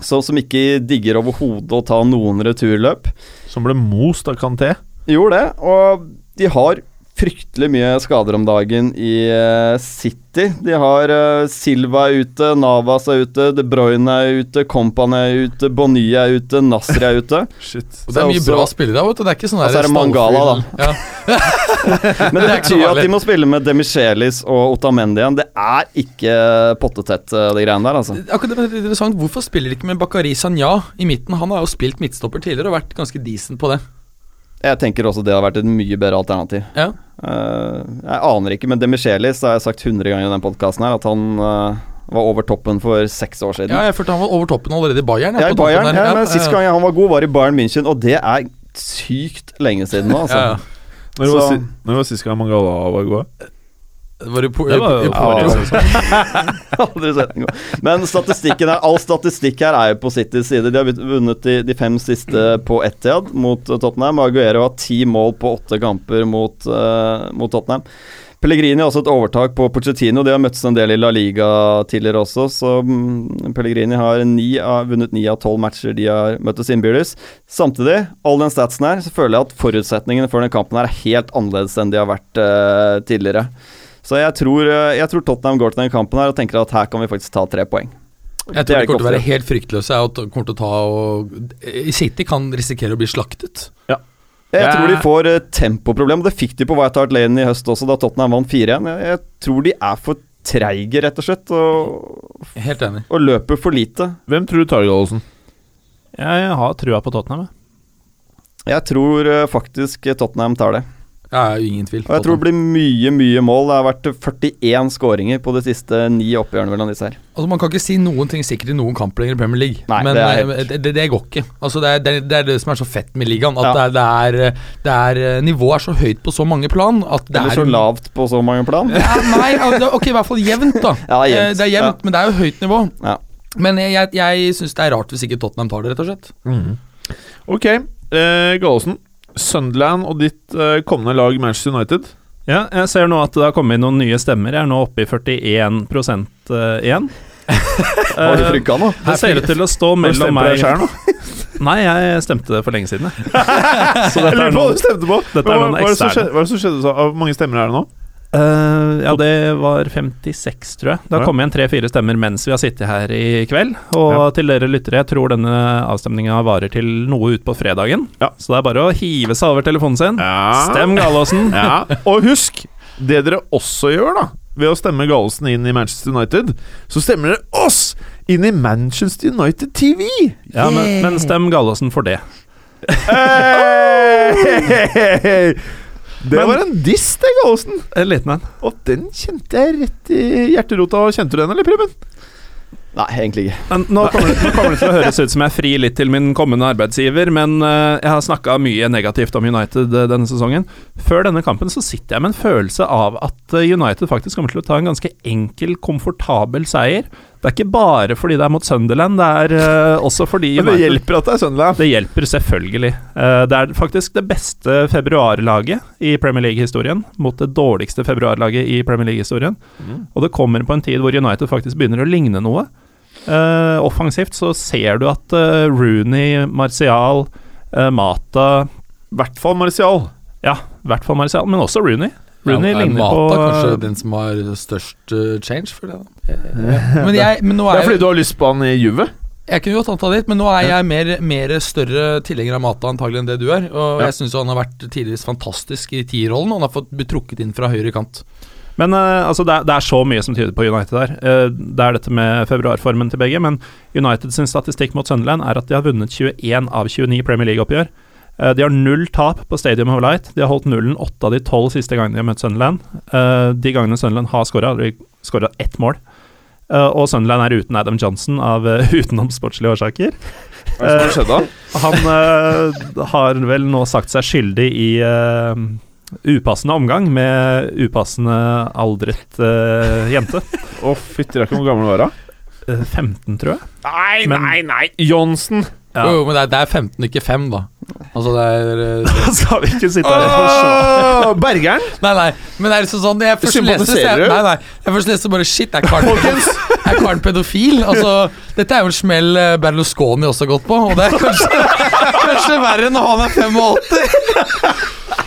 Så, som ikke digger overhodet å ta noen returløp. Som ble most av Kanté. Gjorde det, og de har fryktelig mye skader om dagen i eh, City. De har eh, Silva er ute, Navas er ute, De Bruyne er ute, Company er ute, Bonny er ute, Nasri er ute. [laughs] Shit. Og det er mye også, bra spillere, vet du. Det er ikke sånn altså så er det Mangala, da. [laughs] Ja. Men det Det er betyr at de må spille med Demichelis og Otamendi igjen. Det er ikke pottetett, eh, de greiene der, altså. Akkurat det er interessant, Hvorfor spiller de ikke med Bakari Sanja i midten? Han har jo spilt midtstopper tidligere og vært ganske decent på det. Jeg tenker også det har vært et mye bedre alternativ. Ja. Uh, jeg aner ikke, men Demichelis har jeg sagt 100 ganger i den podkasten her, at han uh, var over toppen for seks år siden. ja, jeg følte han var over toppen allerede i Bayern. Ja, i Bayern. Ja, men Sist gang han var god, var i Bayern München, og det er sykt lenge siden nå. Altså. Ja, ja. Når var, Så- si, når var sist gang Mangala var god? Var det, Det var jo. [laughs] Aldri sett den gå. Men statistikken er, all statistikk her er jo på Citys side. De har vunnet de, de fem siste på Etihad mot eh, Tottenham. Aguero har ti mål på åtte kamper mot, uh, mot Tottenham. Pellegrini har også et overtak på Pochettino. De har møttes en del i La Liga tidligere også, så mm, Pellegrini har ni av, vunnet ni av tolv matcher de har møttes innbyrdes. Samtidig, all den statsen her, så føler jeg at forutsetningene for den kampen her er helt annerledes enn de har vært uh, tidligere. Så jeg tror, eh, jeg tror Tottenham går til den kampen her og tenker at her kan vi faktisk ta tre poeng. Jeg tror er de ikke kommer til å være helt fryktløse. kommer til å ta og City kan risikere å bli slaktet. Jeg tror de får eh, tempoproblem, og det fikk de på White Hart Lane i høst også, da Tottenham vant 4-1. Jeg, jeg tror de er for treige, rett og slett, og, Helt enig. og løper for lite. Hvem tror du tar Gallosen? Jeg har trua på Tottenham. jeg. Jeg tror eh, faktisk Tottenham tar det. Ja, ingen tvil. Og jeg tror det blir mye, mye mål. Det har vært 41 skåringer på de siste ni oppgjørene mellom disse her. Altså Man kan ikke si noen ting sikkert i noen kamp lenger i Premier League. Nei, men det er eh, helt- det, det, går ikke. Altså det, er, det, er- det som er så fett med ligaen. At Ja. det, er, det, er, det er eh, Nivået er så høyt på så mange plan at det Eller er så lavt på så mange plan. Ja, nei, ok, i hvert fall jevnt, da. [laughs] Ja, det jevnt. Eh, Det er jevnt, men det er jo høyt nivå. Ja. Men jeg, jeg, jeg syns det er rart hvis ikke Tottenham tar det, rett og slett. Ok, eh, Gallosen. Sunderland og ditt eh, kommende lag Manchester United. Ja, jeg ser nå at det har kommet inn noen nye stemmer. Jeg er nå oppe i 41 eh, igjen. [laughs] Har du Eh, trykka nå? Det ser ut til å stå mellom meg selv? [laughs] Nei, jeg stemte det for lenge siden. jeg. [laughs] Så dette er hva du stemte på! dette Hva, er hva, noen er eksterne. hva er det som skjedde? Hvor mange stemmer er det nå? Eh, ja, det var 56, tror jeg. Det har Ja. kommet igjen tre-fire stemmer mens vi har sittet her i kveld. Og Ja. til dere lyttere, jeg tror denne avstemninga varer til noe utpå fredagen. Ja. Så det er bare å hive seg over telefonen sin. Ja. Stem Galåsen! [laughs] Ja. Og husk, det dere også gjør, da ved å stemme Gallosen inn i Manchester United, så stemmer dere oss inn i Manchester United TV! Ja, men, men stem Gallosen for det. Hey! [laughs] [laughs] Det Men- var en diss, det, Gallosen. En liten en. Og den kjente jeg rett i hjerterota. Kjente du den, eller, Preben? Nei, egentlig ikke. Men nå kommer, det, nå kommer det til å høres ut som jeg frir litt til min kommende arbeidsgiver, men eh, jeg har snakka mye negativt om United eh, denne sesongen. Før denne kampen så sitter jeg med en følelse av at eh, United faktisk kommer til å ta en ganske enkel, komfortabel seier. Det er ikke bare fordi det er mot Sunderland, det er uh, også fordi Men det United- hjelper at det er Sunderland. Det hjelper selvfølgelig. Uh, Det er faktisk det beste februarlaget i Premier League-historien mot det dårligste februarlaget i Premier League-historien. Mm. Og det kommer på en tid hvor United faktisk begynner å ligne noe. Uh, offensivt så ser du at Rooney, Martial, Mata I hvert fall Martial. Ja, i hvert fall Martial, men også Rooney. Rooney Ja, er ligner Mata på kanskje den som har størst eh, change for det? da? Men, jeg, men nå Det er er fordi du har lyst på han i Juve? jeg kunne godt anta dit, men nå er jeg mer, mer større tilhenger av Mata antagelig enn det du er. Og Ja. jeg syns han har vært tidligvis fantastisk i tierrollen, og han har fått blitt trukket inn fra høyre kant. Men uh, altså det, er, det er så mye som tyder på United der. Uh, det er dette med februarformen til begge, men United sin statistikk mot Sunderland er at de har vunnet 21 av 29 Premier League-oppgjør. Eh, de har null tap på Stadium of Light. De har holdt nullen åtte av de tolv siste gangene de har møtt Sunderland. Eh, de gangene Sunderland har skåra, har de skåra ett mål. Eh, og Sunderland er uten Adam Johnson av [laughs] utenomsportslige årsaker. Hva er det som har skjedd da? Han har vel nå sagt seg skyldig i upassende omgang med upassende aldret jente. Å, fytti rakkeren, hvor gammel var hun? Eh, 15, tror jeg. Nei, Men- nei, nei! Johnsen! Ja. Jo, jo, men det er, det er 15, ikke 5, da. Altså det er Da [laughs] Skal vi ikke sitte her og se. Bergeren! [laughs] Nei, nei, men det er liksom sånn Jeg først leste jeg? Nei, nei, jeg først leste bare Shit, er karen, [laughs] er karen pedofil? Altså, dette er jo en smell eh, Berlusconi også har gått på, og det er kanskje, kanskje verre når han er 85.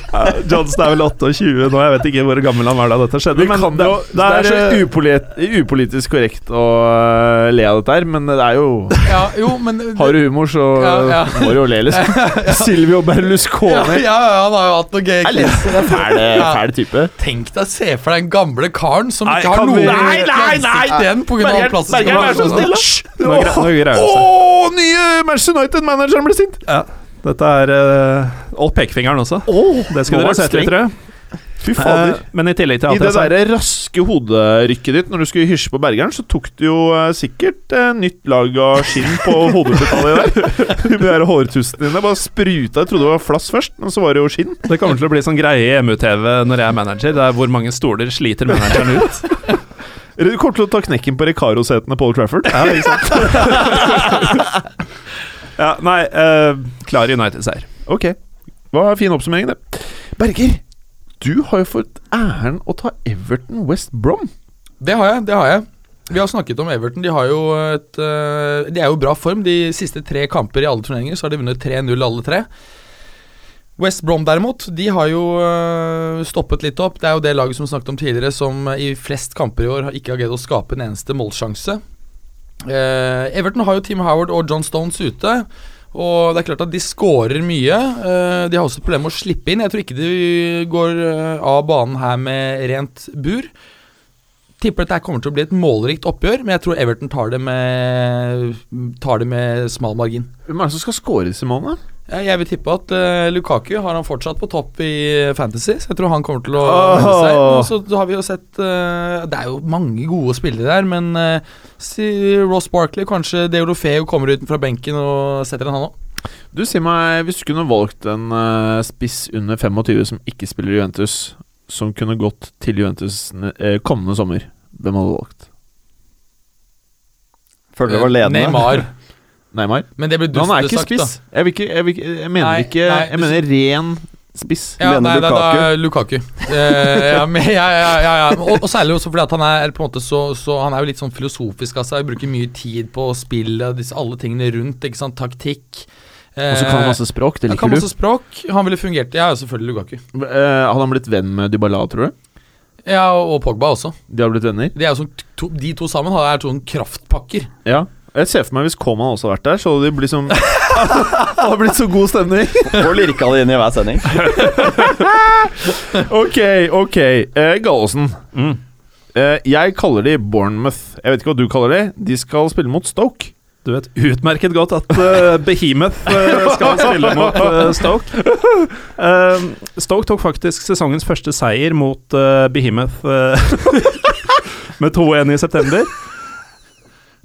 Johnson er vel 28 nå, jeg vet ikke hvor gammel han var da dette skjedde. Men det, jo, det, er så eh, upolit, upolitisk korrekt å øh, le av dette her, men det er jo [laughs] Ja, jo, men Har du humor, så Ja, ja. må du jo le, liksom. [laughs] Silvio ja, Berlusconi. ja, ja, han har jo hatt noe gøy. Det er fæl, [laughs] Ja. fæl type. Tenk deg, se for deg den gamle karen som Nei, ikke har noe Nei, nei, nei! Den igjen pga. Bergeren, vær så snill! da! det Å, nye Manchester United-manageren blir sint! Dette er uh, Old pekefingeren også. Det skulle dere sett tror jeg. Fy fader. Eh, men i tillegg til I alt det jeg sa der raske hoderykket ditt når du skulle hysje på Bergeren, så tok du jo eh, sikkert eh, nytt lag av skinn på [laughs] det der. De der hårtustene dine bare spruta. Jeg trodde det var flass først, men så var det jo skinn. Det kommer til å bli sånn greie i MU-TV når jeg er manager. Det er hvor mange stoler sliter manageren ut. [laughs] Du kommer til å ta knekken på Recaro-setene Paul Trafford. Ja, ikke sant? [laughs] ja, nei, uh, klar United-seier. Ok. Var fin oppsummering, det. Berger, du har jo fått æren å ta Everton West Brom. Det har jeg. det har jeg Vi har snakket om Everton. De har jo et eh, De er jo i bra form. De siste tre kamper i alle turneringer Så har de vunnet 3-0 alle tre. West Brom derimot, de har jo eh, stoppet litt opp. Det er jo det laget som vi snakket om tidligere, som i flest kamper i år ikke har greid å skape en eneste målsjanse. Eh, Everton har jo Team Howard og John Stones ute. Og det er klart at de scorer mye. Eh, de har også et problem med å slippe inn. Jeg tror ikke de går eh, av banen her med rent bur. Tipper dette det kommer til å bli et målrikt oppgjør, men jeg tror Everton tar det med, tar det med smal margin. Hvem er det som skal score disse målene? Jeg vil tippe at uh, Lukaku har han fortsatt på topp i Fantasy, så jeg tror han kommer til å hente seg. Og så har vi jo sett uh, Det er jo mange gode spillere der, men uh, si Ross Barkley, kanskje Deolofeo kommer ut fra benken og setter en han òg. Du, si meg, Hvis du kunne valgt en spiss under 25 som ikke spiller i Juventus, som kunne gått til Juventus eh, kommende sommer, hvem hadde du valgt? Føler det var ledende. Neymar. [laughs] Neymar? Men det blir Men han er ikke sagt, spiss. Jeg, vil ikke, jeg, vil ikke, jeg mener Nei, ikke nei, Jeg mener ren spiss. Ja, Lene nei, Lukaku. da Lukaku? Lukaku. Eh, ja, men, ja, ja, ja, ja. Og, og særlig også fordi at han er på en måte så, så Han er jo litt sånn filosofisk av seg. Bruker mye tid på å spille disse, alle tingene rundt. Ikke sant, Taktikk. Eh, Og så kan han masse språk. Det han kan liker du. masse språk. Han ville fungert Ja, selvfølgelig Lukaku. Eh, hadde han blitt venn med Dybala, tror du? Ja, og Pogba også. De har blitt venner? De, er jo sånn, to, de to sammen har- er sånn kraftpakker. Ja. Jeg ser for meg hvis Coman også hadde vært der, så hadde det blitt som Det [laughs] [laughs] hadde blitt så god stemning. Får lirka det inn i hver sending. [laughs] Ok, ok. Eh, Gallosen. Mm. Eh, jeg kaller de Bournemouth. Jeg vet ikke hva du kaller de. De skal spille mot Stoke. Du vet utmerket godt at uh, Behemoth uh, skal [laughs] spille mot uh, Stoke. Stoke tok faktisk sesongens første seier mot eh, Behemoth eh, [laughs] med 2-1 i september.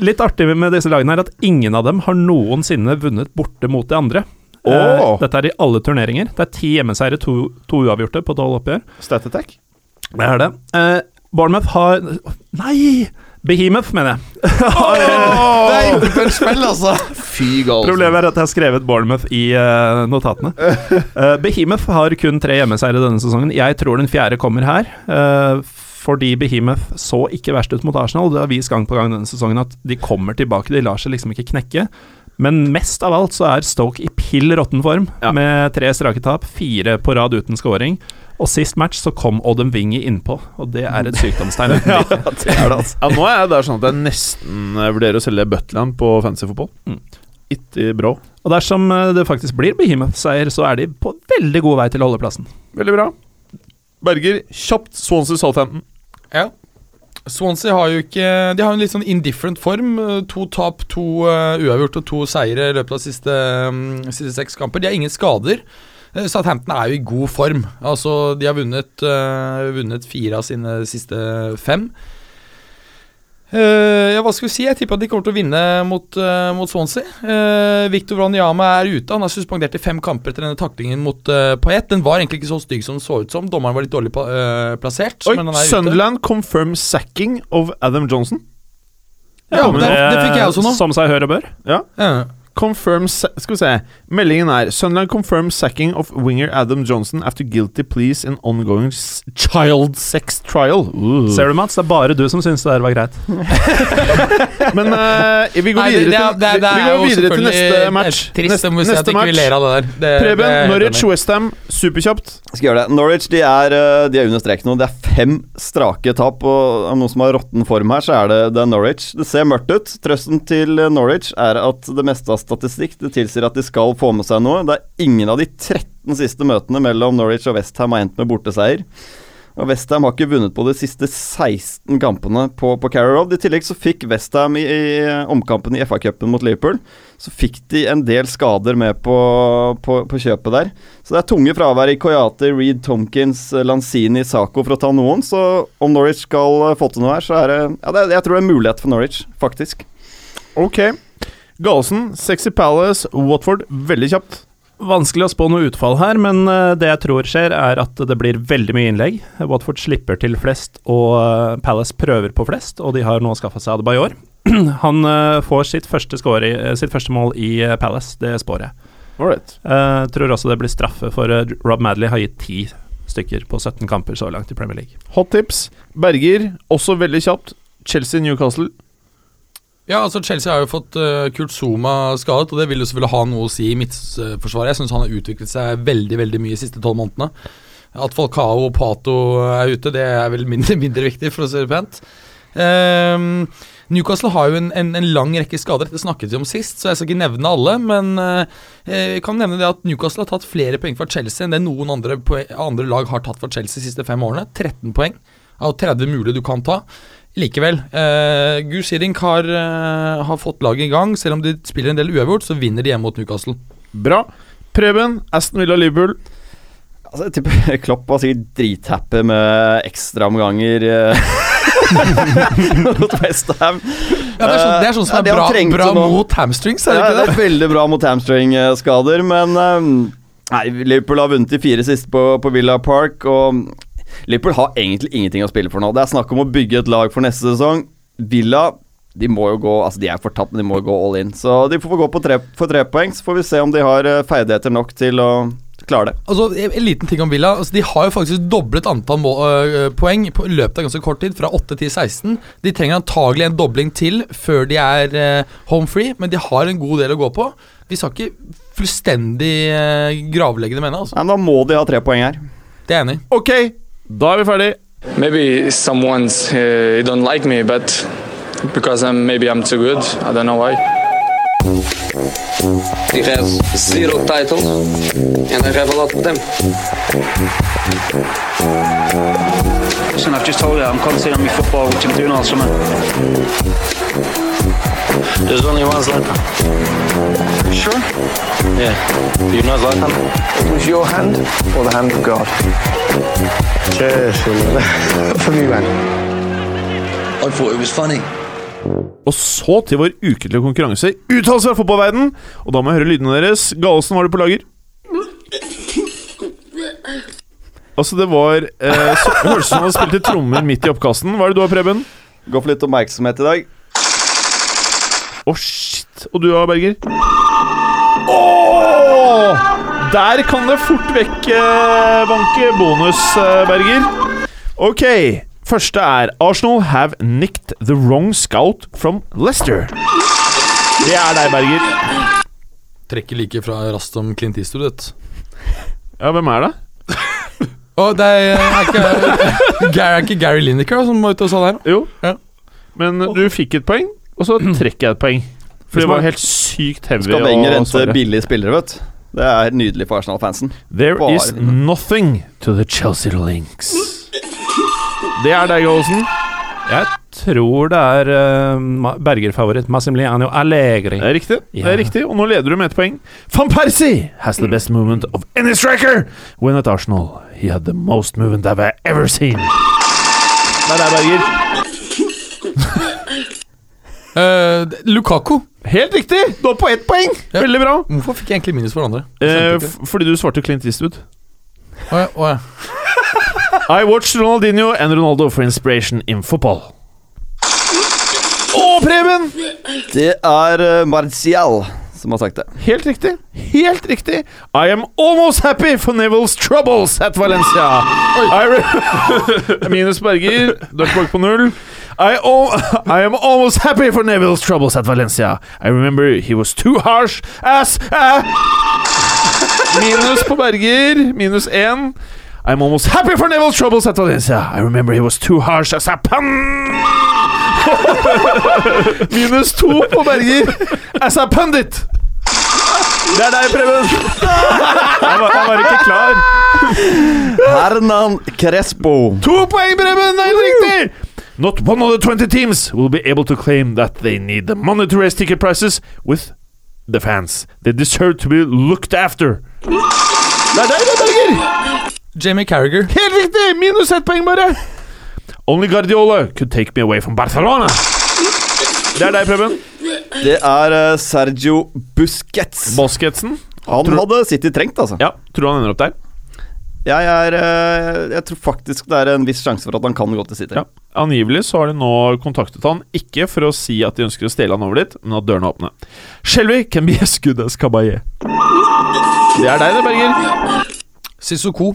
Litt artig med disse lagene er at ingen av dem har noensinne vunnet borte mot de andre. Oh. Dette er i alle turneringer. Det er ti hjemmeseiere, to, to uavgjorte på tolv oppgjør. Stat Attack. Det er det. Bournemouth har Nei! Behemoth, mener jeg. eh, Det er ikke et spill, altså! Fy galt Problemet er at jeg har skrevet Bournemouth i uh, notatene. Uh, Behemoth har kun tre hjemmeseiere denne sesongen. Jeg tror den fjerde kommer her. Uh, fordi Behemoth så ikke verst ut mot Arsenal. Det har vist gang på gang denne sesongen at de kommer tilbake. De lar seg liksom ikke knekke. Men mest av alt så er Stoke i pill råtten form, Ja. med tre strake tap, fire på rad uten scoring. Og sist match så kom Odden Wingy innpå, og det er et sykdomstegn. [laughs] Ja, det er det, altså. Ja, nå er det sånn at jeg nesten eh, vurderer å selge Butland på fancy fotball. Mm. Ikke bra. Og dersom eh, det faktisk blir Behemoth-seier, så er de på veldig god vei til å holde plassen. Veldig bra. Berger, kjapt Swansea Southampton. Ja. Swansea har jo ikke De har en litt sånn indifferent form. To tap, to uh, uavgjort og to seire i løpet av siste, um, siste seks kamper. De har ingen skader. Eh, Southampton er jo i god form. Altså, De har vunnet, eh, vunnet fire av sine siste fem. Eh, ja, hva skal vi si? Jeg tipper at de kommer til å vinne mot, uh, mot Swansea. Uh, Victor Wanyama er ute. Han er suspendert i fem kamper etter denne taklingen mot uh, Paillet. Den var egentlig ikke så stygg som den så ut som. Dommeren var litt dårlig pla plassert. Oi, men han er ute. Sunderland confirms sacking of Adam Johnson. Ja, men det, det fikk jeg også nå. Som seg hør og bør. Ja. Confirm sa Skal vi se. Meldingen er Sunderland confirms sacking of winger Adam Johnson after guilty pleas in ongoing child sex trial. Uh. Ser du, Mats? Det er bare du som syns det der var greit. [laughs] Men uh, vi går Nei, det, videre det, til, det, vi, det vi går videre til neste match. Trist Neste, om vi sier at vi ikke av det der. Det, Preben, det Norwich. Westham, superkjapt. Skal gjøre det. Norwich de er, eh, de er under strek nå. Det er fem strake tap. Og av noen som har råtten form her, så er det, det er Norwich. Det ser mørkt ut. Trøsten til Norwich er at det meste av statistikk det tilsier at de skal få med seg noe. Det er ingen av de 13 siste møtene mellom Norwich og Westham har endt med borteseier. Og Westham har ikke vunnet på de siste 16 kampene på, på Carrow. I tillegg så fikk Westham i, i omkampen i FA-cupen mot Liverpool Så fikk de en del skader med på, på, på kjøpet der. Så det er tunge fravær i Koyate, Reed, Tomkins, Lanzini, Saco for å ta noen. Så om Norwich skal få til noe her, så er det Ja, det, jeg tror det er mulighet for Norwich, faktisk. Ok. Galesen, Sexy Palace, Watford. Veldig kjapt. Vanskelig å spå noe utfall her, men eh, det jeg tror skjer, er at det blir veldig mye innlegg. Watford slipper til flest, og eh, Palace prøver på flest, og de har nå skaffa seg Adebayor. [clears throat] Han eh, får sitt første, i, sitt første mål i Palace, det spår jeg. Alright. Jeg tror også det blir straffe, for Rob Madley har gitt ti stykker på 17 kamper så langt i Premier League. Hot tips. Berger, også veldig kjapt. Chelsea-Newcastle. Ja, altså Chelsea har jo fått uh, Kurt Zuma skadet, og det vil jo selvfølgelig ha noe å si i midtforsvaret. Jeg syns han har utviklet seg veldig veldig mye de siste tolv månedene. At Falcao og Pato er ute, det er vel mindre, [laughs] mindre viktig, for å si det pent. Um, Newcastle har jo en, en, en lang rekke skader, det snakket vi om sist, så jeg skal ikke nevne alle. Men eh, jeg kan nevne det at Newcastle har tatt flere poeng fra Chelsea enn det noen andre, andre lag har tatt fra Chelsea de siste fem årene. 13 poeng av 30 mulige du kan ta. Likevel, uh, Gus Hiddink har, eh, har fått laget i gang. Selv om de spiller en del uavgjort, så vinner de hjemme mot Newcastle. Bra. Preben, Aston Villa Liverpool. Altså, jeg tipper [laughs] Klopp var sikkert drithappy med ekstraomganger uh, [laughs] mot Westham. Ja, det, er sånn, det er sånn som Ja, er det bra, bra mot hamstrings, er det Ja, det det er veldig bra mot hamstring-skader, men um, Nei, Liverpool har vunnet de fire siste på, på Villa Park, og Liverpool har egentlig ingenting å spille for nå. Det er snakk om å bygge et lag for neste sesong. Villa de må jo gå Altså, de er fortapt, men de må jo gå all in. Så de får gå på tre, for tre poeng, så får vi se om de har eh, ferdigheter nok til å klare det. Altså, en en liten ting om Villa. Altså, de har jo faktisk doblet antall mål, øh, poeng på løpet av ganske kort tid, fra 8 til 16. De trenger antagelig en dobling til før de er øh, home free, men de har en god del å gå på. Vi skal ikke fullstendig øh, gravlegge det med henne, altså. Nei, men Da må de ha tre poeng her. Det er jeg enig i. Ok, da er vi ferdig. Maybe someone's uh, don't like me, but because I'm maybe I'm too good. I don't know why. He has zero titles, and I have a lot of them. Listen, I've just told you I'm concentrating on my football, which I'm doing all summer. There's only one Zlatan. Sure? Yeah. Do you know Zlatan? It was your hand or the hand of God? Cheers. [laughs] For me, man. I thought it was funny. Og så til vår ukentlige konkurranse Uttalelse fra fotballverden Og da må jeg høre lydene deres. Galesen, var du på lager? Altså, det var eh, hørtes ut som han spilte trommer midt i oppkasten. Hva er det du har, Preben? Går for litt oppmerksomhet i dag. Å, shit. Og du da, Berger? Åh! Der kan det fort vekk eh, banke bonus, eh, Berger. Ok. Første er Arsenal have nicked the wrong scout from Leicester. Det er deg, Berger. Trekker like fra raskt som Clint Eastwood, vet. Ja, hvem er det? Å, det er, er, ikke, [laughs] Gary, er ikke Gary Lineker som var ute og sa det her? Jo. Ja. Men du fikk et poeng, og så trekker jeg et poeng. For det var helt sykt heavy. Skal å Wenger hente billige spillere, vet du. Det er nydelig for Arsenal-fansen. There Bare is nothing to the Chelsea links. Det er deg, Olsen. Jeg tror det er uh, Ma- Berger-favoritt Massimiliano Allegri. Det er riktig. Det er riktig, Og nå leder du med ett poeng. Van Persie has the best movement of any striker. When at Arsenal, he had the most movement I've ever seen. Det er deg, Berger. [laughs] Eh, Lukaku. Helt riktig! Du er på ett poeng! Ja. Veldig bra. Hvorfor fikk jeg egentlig minus for andre? Uh, fordi du svarte Clint Eastwood. Å ja, Oh, ja. [laughs] I watched Ronaldinho and Ronaldo for inspiration in football. Å, Preben! Det er uh, Martial som har sagt det. Helt riktig. Helt riktig. I am almost happy for Neville's troubles at Valencia. I [laughs] Minus Berger. Du er tilbake på null. I, I am almost happy for Neville's troubles at Valencia. I remember he was too harsh as a Minus på Berger. Minus én. I'm almost happy for Neville's troubles at Valencia. I remember he was too harsh as a pun. [laughs] Minus to på Berger. As a pundit. Det er deg, Preben. Jeg var, jeg var ikke klar. Hernan Crespo. To poeng, Preben! Det er helt riktig! Not one of the 20 teams will be able to claim that they need the money to raise ticket prices with the fans. They deserve to be looked after. Det er deg, det, Berger! Jamie Carragher. Helt riktig! Minus ett poeng, bare. Only Guardiola could take me away from Barcelona. Det er deg, Preben. Det er eh, Sergio Busquets. Busquetsen? Han Tror- hadde City trengt, altså. Ja, tror du han ender opp der? Jeg, er, eh, jeg tror faktisk det er en viss sjanse for at han kan gå til City. Ja. Angivelig så har de nå kontaktet han, ikke for å si at de ønsker å stjele han over dit, men at dørene er åpne. Shelby can be as good as Kabaye. Det er deg, det, Berger. Sissoko.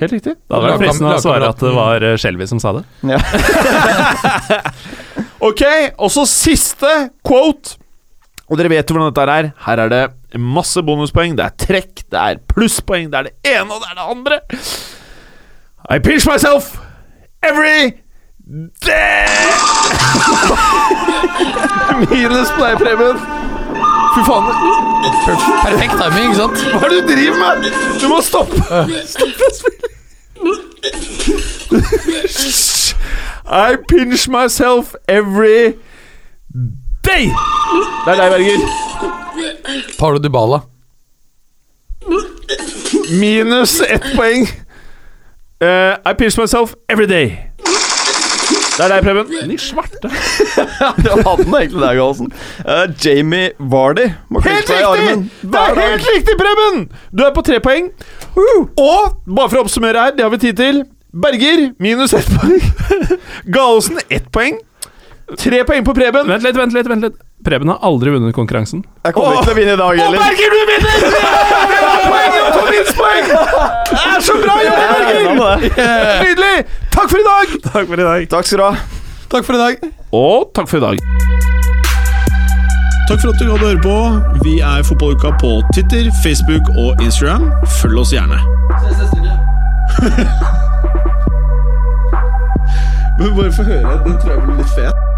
Helt riktig. Da hadde det vært fristende å svare at det var eh, Shelby som sa det. [laughs] Ok, og så siste quote. Og dere vet jo hvordan dette er. Her er det masse bonuspoeng. Det er trekk, det er plusspoeng, det er det ene og det er det andre. I pinch myself every day. [laughs] Minus deg, Preben. Fy faen. Perfekt timing, ikke sant? Hva er det du driver med? Du må stoppe! Stopp å spille! I pinch myself every day! Det er deg, Berger. Paulo Dybala. Minus ett poeng. Uh, I pinch myself every day. Det er deg, Preben. De svarte. [laughs] Det hadde den egentlig der, Gallosen. Uh, Jamie Vardy må Helt riktig! Det er helt riktig, Preben! Du er på tre poeng. Og bare for å oppsummere her, det har vi tid til. Berger minus ett poeng. [laughs] Gallosen ett poeng. Tre poeng på Preben. Vent litt, vent litt. vent litt Preben har aldri vunnet konkurransen. Jeg kommer ikke til å vinne i dag heller. Å, Berger, du vinner! Det var minuspoeng! Det er så bra jobba, Berger! Nydelig! Takk for i dag. Takk for i dag. Takk skal du ha. Takk for i dag. Og takk for i dag. Takk for at du hadde høre på. Vi er Fotballuka på Twitter, Facebook og Instagram. Følg oss gjerne. [laughs] Men bare få høre. Den tror jeg blir litt fet.